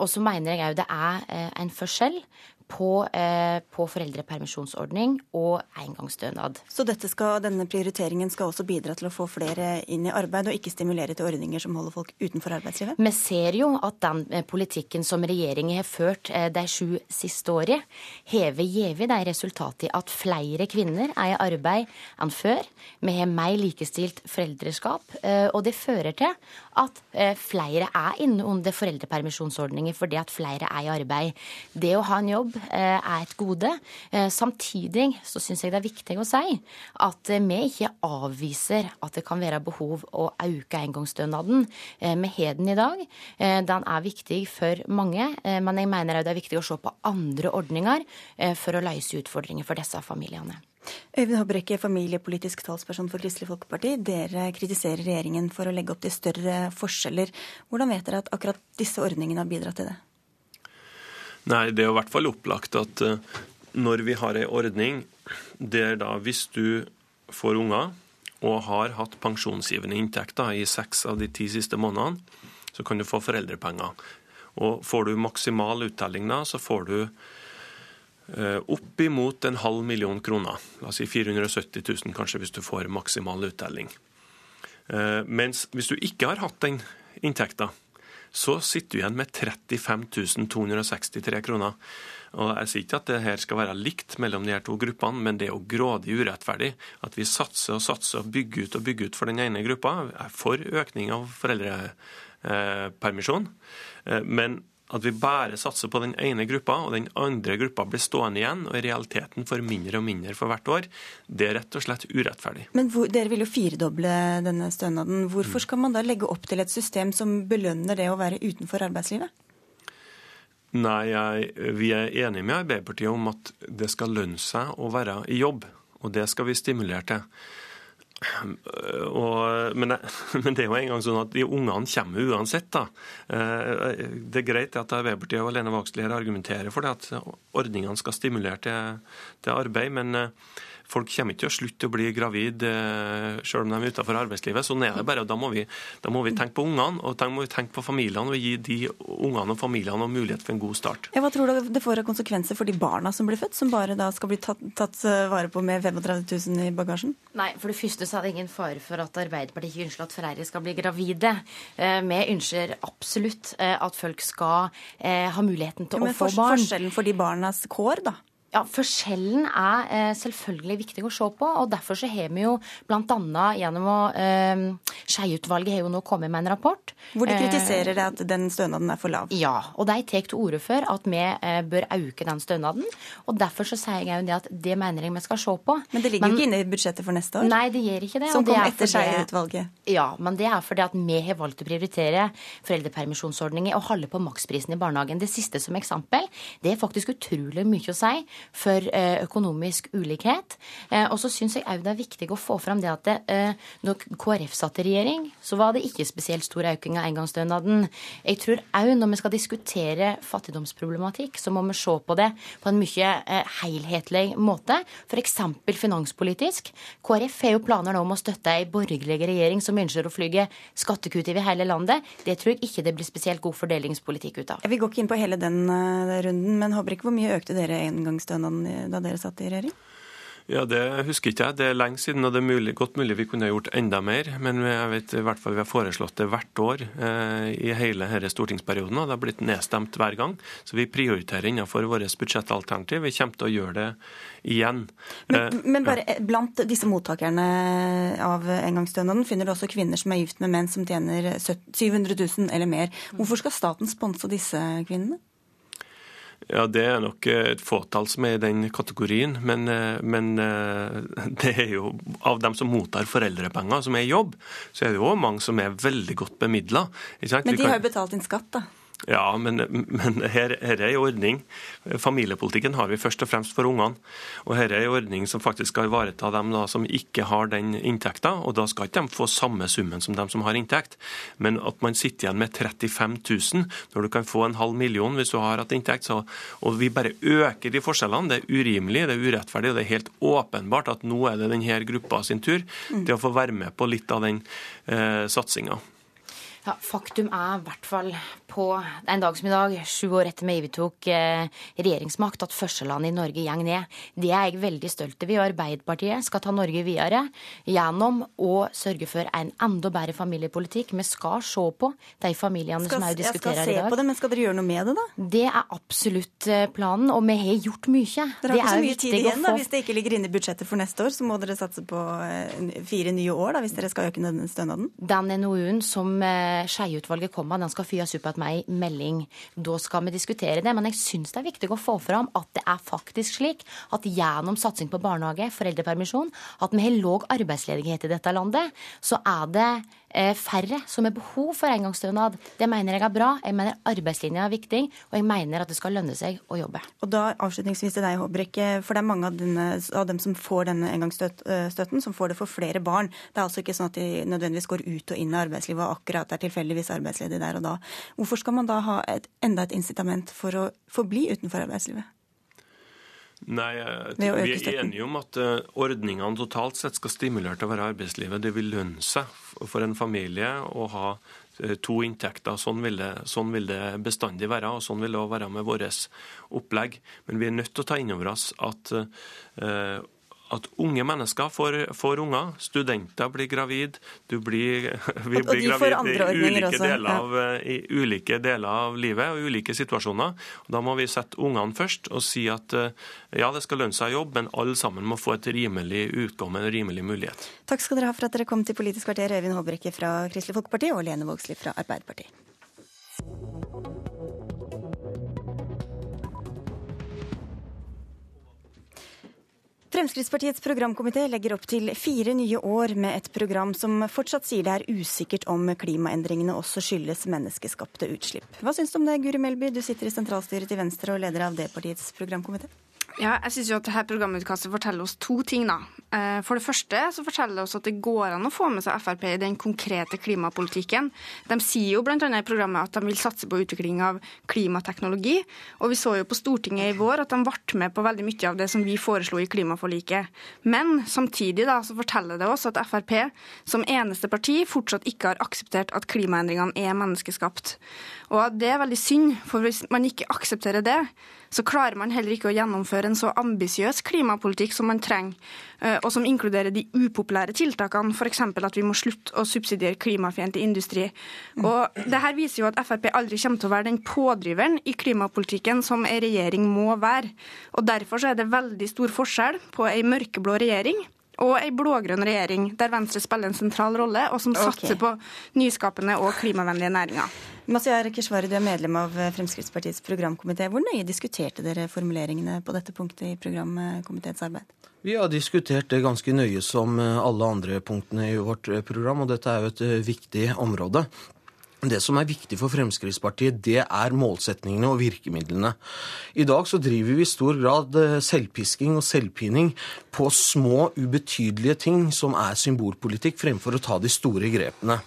Og så mener jeg òg det er en forskjell på, eh, på, foreldrepermisjonsordning og engangsstønad. Så skal, denne prioriteringen skal også bidra til å få flere inn i arbeid, og ikke stimulere til ordninger som holder folk utenfor arbeidslivet? Vi ser jo at den eh, politikken som regjeringen har ført eh, de sju siste årene, har gitt de resultatene at flere kvinner er i arbeid enn før. Vi har mer likestilt foreldreskap, eh, og det fører til at flere er inne under foreldrepermisjonsordninger fordi at flere er i arbeid. Det å ha en jobb Eh, er et gode. Eh, samtidig så syns jeg det er viktig å si at eh, vi ikke avviser at det kan være behov å øke engangsstønaden. Vi har den i dag. Den er viktig for mange, men jeg mener det er viktig å se på andre ordninger for å løse utfordringer for disse familiene. Øyvind Håbrekke, familiepolitisk talsperson for Kristelig Folkeparti. Dere kritiserer regjeringen for å legge opp til større forskjeller. Hvordan vet dere at akkurat disse ordningene har bidratt til det? Nei, det er jo i hvert fall opplagt at uh, når vi har ei ordning der da hvis du får unger og har hatt pensjonsgivende inntekter i seks av de ti siste månedene, så kan du få foreldrepenger. Og får du maksimal uttelling da, så får du oppimot opp imot en halv million kroner. La oss si 470 000 kanskje hvis du får maksimal uttelling. Uh, mens hvis du ikke har hatt den inntekta, så sitter du igjen med 35 263 kroner. Og Jeg sier ikke at det her skal være likt mellom de her to gruppene, men det er jo grådig urettferdig at vi satser og satser og bygger ut og bygger ut for den ene gruppa. Jeg er for økning av foreldrepermisjon. Eh, men at vi bare satser på den ene gruppa, og den andre gruppa blir stående igjen og i realiteten får mindre og mindre for hvert år, det er rett og slett urettferdig. Men hvor, Dere vil jo firedoble denne stønaden. Hvorfor skal man da legge opp til et system som belønner det å være utenfor arbeidslivet? Nei, jeg, vi er enige med Arbeiderpartiet om at det skal lønne seg å være i jobb. Og det skal vi stimulere til. Og, men, men, det, er jo en gang sånn at de ungene kommer uansett. da. Eh, det er greit at Arbeiderpartiet og Lene Vågslid argumenterer for det, at ordningene skal stimulere til, til arbeid. Men eh, Folk kommer ikke til å slutte å bli gravid eh, selv om de er utenfor arbeidslivet. Sånn er det bare. og Da må vi, da må vi tenke på ungene og da må vi tenke på familiene og gi de ungene og familiene mulighet for en god start. Ja, hva tror du det får av konsekvenser for de barna som blir født, som bare da skal bli tatt, tatt eh, vare på med 35 000 i bagasjen? Nei, for det første så er det ingen fare for at Arbeiderpartiet ikke ønsker at Ferrari skal bli gravide. Eh, vi ønsker absolutt at folk skal ha muligheten til ja, å få barn. Men Forskjellen for de barnas kår, da? Ja, Forskjellen er eh, selvfølgelig viktig å se på. og Derfor så har vi jo bl.a. gjennom å eh, Skeiutvalget har jo nå kommet med en rapport. Hvor de eh, kritiserer eh, at den stønaden er for lav. Ja, og de tar til orde for at vi eh, bør øke den stønaden. og Derfor så sier jeg jo det at det mener jeg vi skal se på. Men det ligger jo ikke inne i budsjettet for neste år? Nei, det gjør ikke det. Som kom det etter Skeiutvalget? Ja, men det er fordi at vi har valgt å prioritere foreldrepermisjonsordninger og holde på maksprisen i barnehagen. Det siste som eksempel, det er faktisk utrolig mye å si for eh, økonomisk ulikhet. Eh, og så syns jeg òg det er viktig å få fram det at det, eh, når KrF satt i regjering, så var det ikke spesielt stor økning av engangsstønaden. Jeg tror òg når vi skal diskutere fattigdomsproblematikk, så må vi se på det på en mye helhetlig måte. F.eks. finanspolitisk. KrF har jo planer nå om å støtte ei borgerlig regjering som ønsker å flyge skattekutt over hele landet. Det tror jeg ikke det blir spesielt god fordelingspolitikk ut av. Vi går ikke inn på hele den runden, men håper ikke hvor mye økte dere engangsstønaden da dere satt i regjering? Ja, Det husker ikke jeg. Det er lenge siden, og det er mulig, godt mulig vi kunne gjort enda mer. Men jeg vet i hvert fall vi har foreslått det hvert år eh, i hele denne stortingsperioden, og det har blitt nedstemt hver gang. Så vi prioriterer innenfor vårt budsjettalternativ. Vi kommer til å gjøre det igjen. Men, eh, men bare ja. blant disse mottakerne av engangsstønaden finner du også kvinner som er gift med menn som tjener 700 000 eller mer. Hvorfor skal staten sponse disse kvinnene? Ja, Det er nok et fåtall som er i den kategorien. Men, eh, men, eh, det er jo av dem som mottar foreldrepenger, som er i jobb, så er det jo mange som er veldig godt bemidla. Men de har jo betalt inn skatt, da? Ja, men, men her, her, er en ordning. Familiepolitikken har vi først og fremst for ungene. Og her er en ordning som faktisk skal ivareta dem da, som ikke har den inntekta. Og da skal ikke de få samme summen som dem som har inntekt. Men at man sitter igjen med 35 000 når du kan få en halv million hvis du har hatt inntekt. Så, og vi bare øker de forskjellene. Det er urimelig, det er urettferdig, og det er helt åpenbart at nå er det denne gruppa sin tur til å få være med på litt av den eh, satsinga. Ja, Faktum er i hvert fall på en dag som i dag, sju år etter vi overtok eh, regjeringsmakt, at førstelandet i Norge går ned. Det er jeg veldig stolt over. Arbeiderpartiet skal ta Norge videre gjennom å sørge for en enda bedre familiepolitikk. Vi skal se på de familiene skal, som òg diskuterer i dag. Jeg skal se på det, Men skal dere gjøre noe med det, da? Det er absolutt eh, planen, og vi har gjort mye. Dere har ikke så mye tid igjen, da. Hvis det ikke ligger inne i budsjettet for neste år, så må dere satse på eh, fire nye år, da, hvis dere skal øke den stønaden? Den NOU-en som Skjeie-utvalget kom med, den skal fyres opp igjen med ei melding. Da skal vi diskutere det. Men jeg syns det er viktig å få fram at det er faktisk slik at gjennom satsing på barnehage, foreldrepermisjon, at vi har låg arbeidsledighet i dette landet, så er det færre som har behov for engangsstønad. Det mener jeg er bra. Jeg mener arbeidslinja er viktig, og jeg mener at det skal lønne seg å jobbe. Og da avslutningsvis til deg, Håbrek. For det er mange av, denne, av dem som får denne engangsstøtten, som får det for flere barn. Det er altså ikke sånn at de nødvendigvis går ut og inn i arbeidslivet og akkurat er tilfeldigvis arbeidsledig der og da. Hvorfor skal man da ha et, enda et incitament for å forbli utenfor arbeidslivet? Nei, Vi er enige om at eh, ordningene totalt sett skal stimulere til å være arbeidslivet. Det vil lønne seg for en familie å ha eh, to inntekter. Sånn vil, det, sånn vil det bestandig være, og sånn vil det også være med vårt opplegg. Men vi er nødt til å ta inn over oss at uh, at unge mennesker får, får, unger. Studenter blir gravid. Du blir, vi blir gravid i ulike, deler av, i ulike deler av livet og ulike situasjoner. Da må vi sette ungene først og si at eh, ja, det skal lønne seg å jobbe, men alle sammen må få et rimelig utkomme, en rimelig mulighet. Takk skal dere ha for at dere kom til Politisk kvarter, Øyvind Håbrekke fra Kristelig Folkeparti og Lene Vågslid fra Arbeiderpartiet. Fremskrittspartiets programkomité legger opp til fire nye år med et program som fortsatt sier det er usikkert om klimaendringene også skyldes menneskeskapte utslipp. Hva syns du om det, Guri Melby? Du sitter i sentralstyret til Venstre og leder av det partiets programkomité. Ja, jeg synes jo at dette programutkastet forteller oss to ting. da. Eh, for det første så forteller det oss at det går an å få med seg Frp i den konkrete klimapolitikken. De sier jo bl.a. i programmet at de vil satse på utvikling av klimateknologi. Og vi så jo på Stortinget i vår at de ble med på veldig mye av det som vi foreslo i klimaforliket. Men samtidig da, så forteller det oss at Frp som eneste parti fortsatt ikke har akseptert at klimaendringene er menneskeskapt. Og det er veldig synd, for hvis man ikke aksepterer det, så klarer man heller ikke å gjennomføre en så ambisiøs klimapolitikk som man trenger, eh, og som inkluderer de upopulære tiltakene, f.eks. at vi må slutte å subsidiere klimafiendtlig industri. Og det her viser jo at Frp aldri kommer til å være den pådriveren i klimapolitikken som ei regjering må være. Og Derfor så er det veldig stor forskjell på ei mørkeblå regjering og ei blå-grønn regjering, der Venstre spiller en sentral rolle, og som okay. satser på nyskapende og klimavennlige næringer. Masiar Keshvari, du er medlem av Fremskrittspartiets programkomité. Hvor nøye diskuterte dere formuleringene på dette punktet i programkomiteens arbeid? Vi har diskutert det ganske nøye som alle andre punktene i vårt program, og dette er jo et viktig område. Det som er viktig for Fremskrittspartiet, det er målsetningene og virkemidlene. I dag så driver vi i stor grad eh, selvpisking og selvpining på små, ubetydelige ting som er symbolpolitikk, fremfor å ta de store grepene.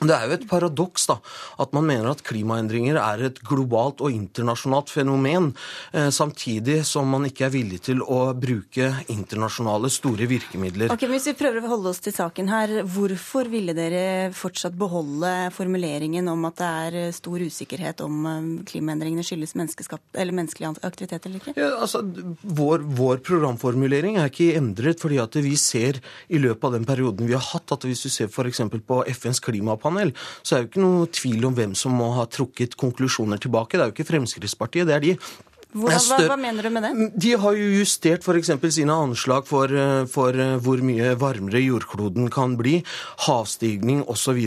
Det er jo et paradoks da, at man mener at klimaendringer er et globalt og internasjonalt fenomen, eh, samtidig som man ikke er villig til å bruke internasjonale store virkemidler. Ok, Hvis vi prøver å holde oss til saken her, hvorfor ville dere fortsatt beholde formuleringen om at det er stor usikkerhet om eh, klimaendringene skyldes eller menneskelig aktivitet eller ikke? Ja, altså, vår, vår, programformulering er ikke endret fordi at vi ser i løpet av den perioden vi har hatt, at hvis du ser f.eks. på FNs klimapanel, klimapanel, så er det jo ikke noe tvil om hvem som må ha trukket konklusjoner tilbake. Det er jo ikke Fremskrittspartiet, det er de. Hvordan, hva, hva, mener du med det? De har jo justert f.eks. sine anslag for, for, hvor mye varmere jordkloden kan bli, havstigning osv.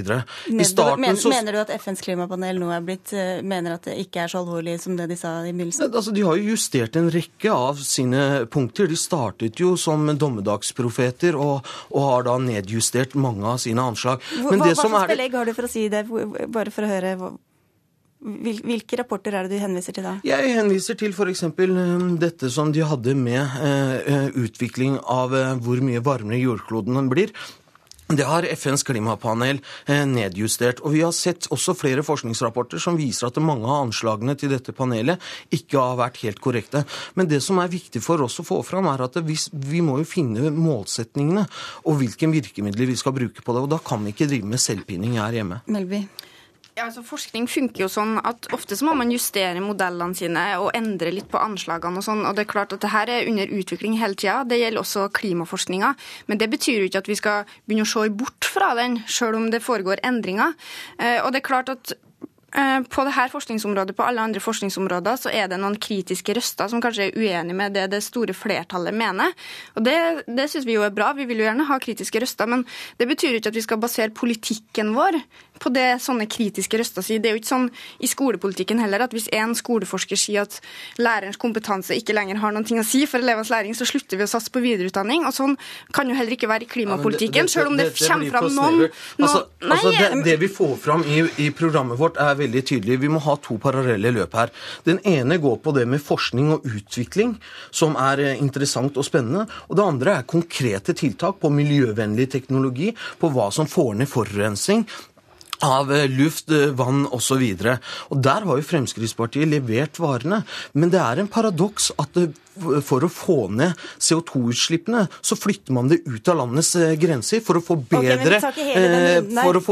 Men, så... Mener du at FNs klimapanel nå er blitt, eh, mener at det ikke er så alvorlig som det de sa i begynnelsen? Altså, de har jo justert en rekke av sine punkter. De startet jo som dommedagsprofeter og, og har da nedjustert mange av sine anslag. Men hva, hva slags belegg har du for å si det, bare for å høre hvilke rapporter er det du henviser til da? Jeg henviser til f.eks. Eh, dette som de hadde med eh, utvikling av eh, hvor mye varmere jordkloden blir. Det har FNs klimapanel nedjustert. Og vi har sett også flere forskningsrapporter som viser at mange av anslagene til dette panelet ikke har vært helt korrekte. Men det som er viktig for oss å få fram, er at vi, vi må jo finne målsetningene og hvilke virkemidler vi skal bruke på det. Og da kan vi ikke drive med selvpining her hjemme. Melby. Ja, altså Forskning funker jo sånn at ofte så må man justere modellene sine og endre litt på anslagene og sånn. Og det er klart at det her er under utvikling hele tida. Det gjelder også klimaforskninga. Men det betyr jo ikke at vi skal begynne å se bort fra den, sjøl om det foregår endringer. Eh, og det er klart at Eh, på dette forskningsområdet, på alle andre forskningsområder, så er det noen kritiske røster som kanskje er uenig med det det store flertallet mener. Og Det, det syns vi jo er bra. Vi vil jo gjerne ha kritiske røster. Men det betyr ikke at vi skal basere politikken vår på det sånne kritiske røster sier. Det er jo ikke sånn i skolepolitikken heller at hvis en skoleforsker sier at lærerens kompetanse ikke lenger har noe å si for elevenes læring, så slutter vi å satse på videreutdanning. Og sånn kan jo heller ikke være i klimapolitikken, ja, selv om det, det, det kommer fram noen, noen altså, altså, det, det, vi får fram i, i programmet vårt, er veldig tydelig. Vi må ha to parallelle løp her. Den ene går på det med forskning og utvikling, som er eh, interessant og spennende. Og det andre er konkrete tiltak på miljøvennlig teknologi, på hva som får ned forurensning, av eh, luft, eh, vann osv. Der har jo Fremskrittspartiet levert varene. Men det er en paradoks at for å få ned CO2-utslippene, så flytter man det ut av landets eh, grenser for å få bedre, okay,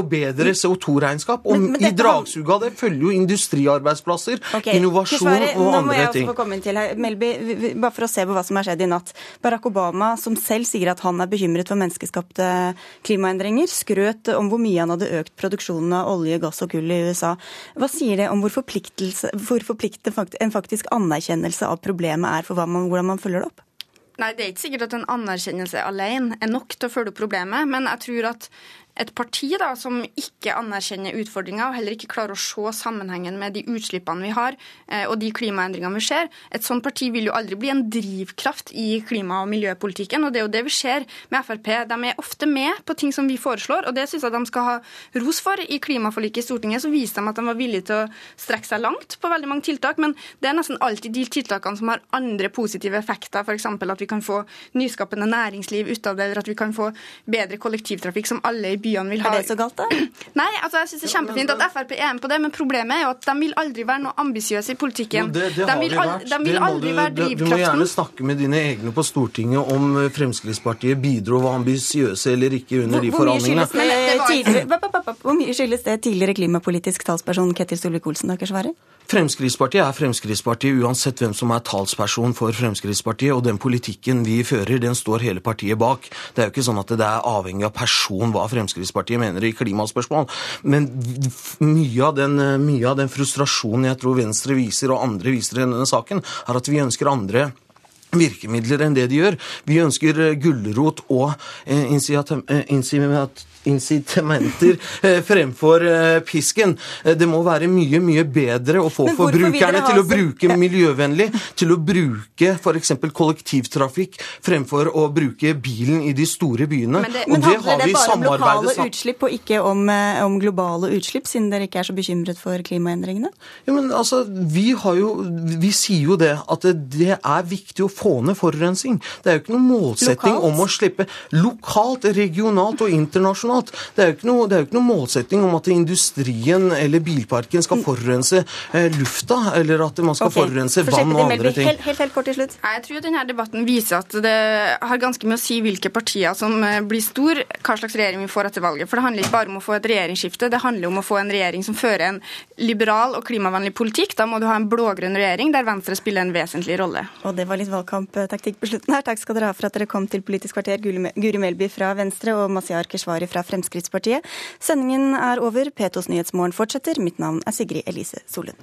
bedre CO2-regnskap. Og men, men i dragsuget av det følger jo industriarbeidsplasser, okay. innovasjon og andre ting. Nå må jeg få komme inn til her. Melby, bare for å se på hva som har skjedd i natt. Barack Obama, som selv sier at han er bekymret for menneskeskapte klimaendringer, skrøt om hvor mye han hadde økt produksjonen av olje, gass og kull i USA. Hva sier det om hvor forpliktende en faktisk anerkjennelse av problemet er for hva man, hvordan man følger det opp? Nei, Det er ikke sikkert at en anerkjennelse alene er nok til å følge opp problemet, men jeg tror at et parti da, som ikke anerkjenner utfordringa og heller ikke klarer å se sammenhengen med de utslippene vi har eh, og de klimaendringene vi ser, et sånt parti vil jo aldri bli en drivkraft i klima- og miljøpolitikken. og Det er jo det vi ser med Frp. De er ofte med på ting som vi foreslår, og det syns jeg de skal ha ros for. I klimaforliket i Stortinget så viste de at de var villige til å strekke seg langt på veldig mange tiltak, men det er nesten alltid de tiltakene som har andre positive effekter, f.eks. at vi kan få nyskapende næringsliv ut av det, eller at vi kan få bedre kollektivtrafikk som alle i byene vil ha. Er det så galt, da? Nei, altså jeg synes det er kjempefint at Frp er med på det, men problemet er jo at de vil aldri være noe ambisiøse i politikken. Jo, det, det de vil, de vært. de vil aldri du, være du- Du må gjerne snakke med dine egne på Stortinget om eh, Fremskrittspartiet bidro var ambisiøse eller ikke under de Hvor mye forhandlingene. bap, bap, Hvor mye skyldes det tidligere klimapolitisk talsperson Ketil Solvik-Olsen dere svarer? Fremskrittspartiet er Fremskrittspartiet uansett hvem som er talsperson for Fremskrittspartiet, og den politikken vi fører, den står hele partiet bak. Det er jo ikke sånn at det er avhengig av person hva Fremskrittspartiet mener i klimaspørsmål. Men mye av den, mye av den frustrasjonen jeg tror Venstre viser, og andre viser i denne saken, er at vi ønsker andre virkemidler enn det de gjør. Vi ønsker gulrot og eh, initiativ- eh, incitamenter eh, fremfor eh, pisken. Eh, Det må være mye, mye bedre å få forbrukerne til å bruke miljøvennlig, til å bruke f.eks. kollektivtrafikk fremfor å bruke bilen i de store byene. Men, det, og men det handler har det vi det bare om lokale utslipp og ikke om, om globale utslipp, siden dere ikke er så bekymret for klimaendringene? Ja, men altså, vi, har jo, vi sier jo det, at det, det er viktig å få ned forurensning. Det er jo ikke noen målsetting Lokalt? om å slippe lokalt, regionalt og internasjonalt. Det er jo ikke noe, det er jo ikke noe målsetting om at industrien eller bilparken skal forurense eh, lufta, eller at man skal okay. forurense vann og andre ting. Helt, helt, helt kort til slutt. Nei, Jeg tror denne debatten viser at det har ganske mye å si hvilke partier som eh, blir stor, hva slags regjering vi får etter valget. For det handler ikke bare om å få et regjeringsskifte, det handler om å få en regjering som fører en liberal og klimavennlig politikk. Da må du ha en blå-grønn regjering der Venstre spiller en vesentlig rolle. Og det var litt valgkamptaktikk på slutten her. Takk skal dere ha for at dere kom til Politisk kvarter, Guri Melby fra Venstre og Mazyar Keshvari Fremskrittspartiet. Sendingen er over. P2s Nyhetsmorgen fortsetter. Mitt navn er Sigrid Elise Solund.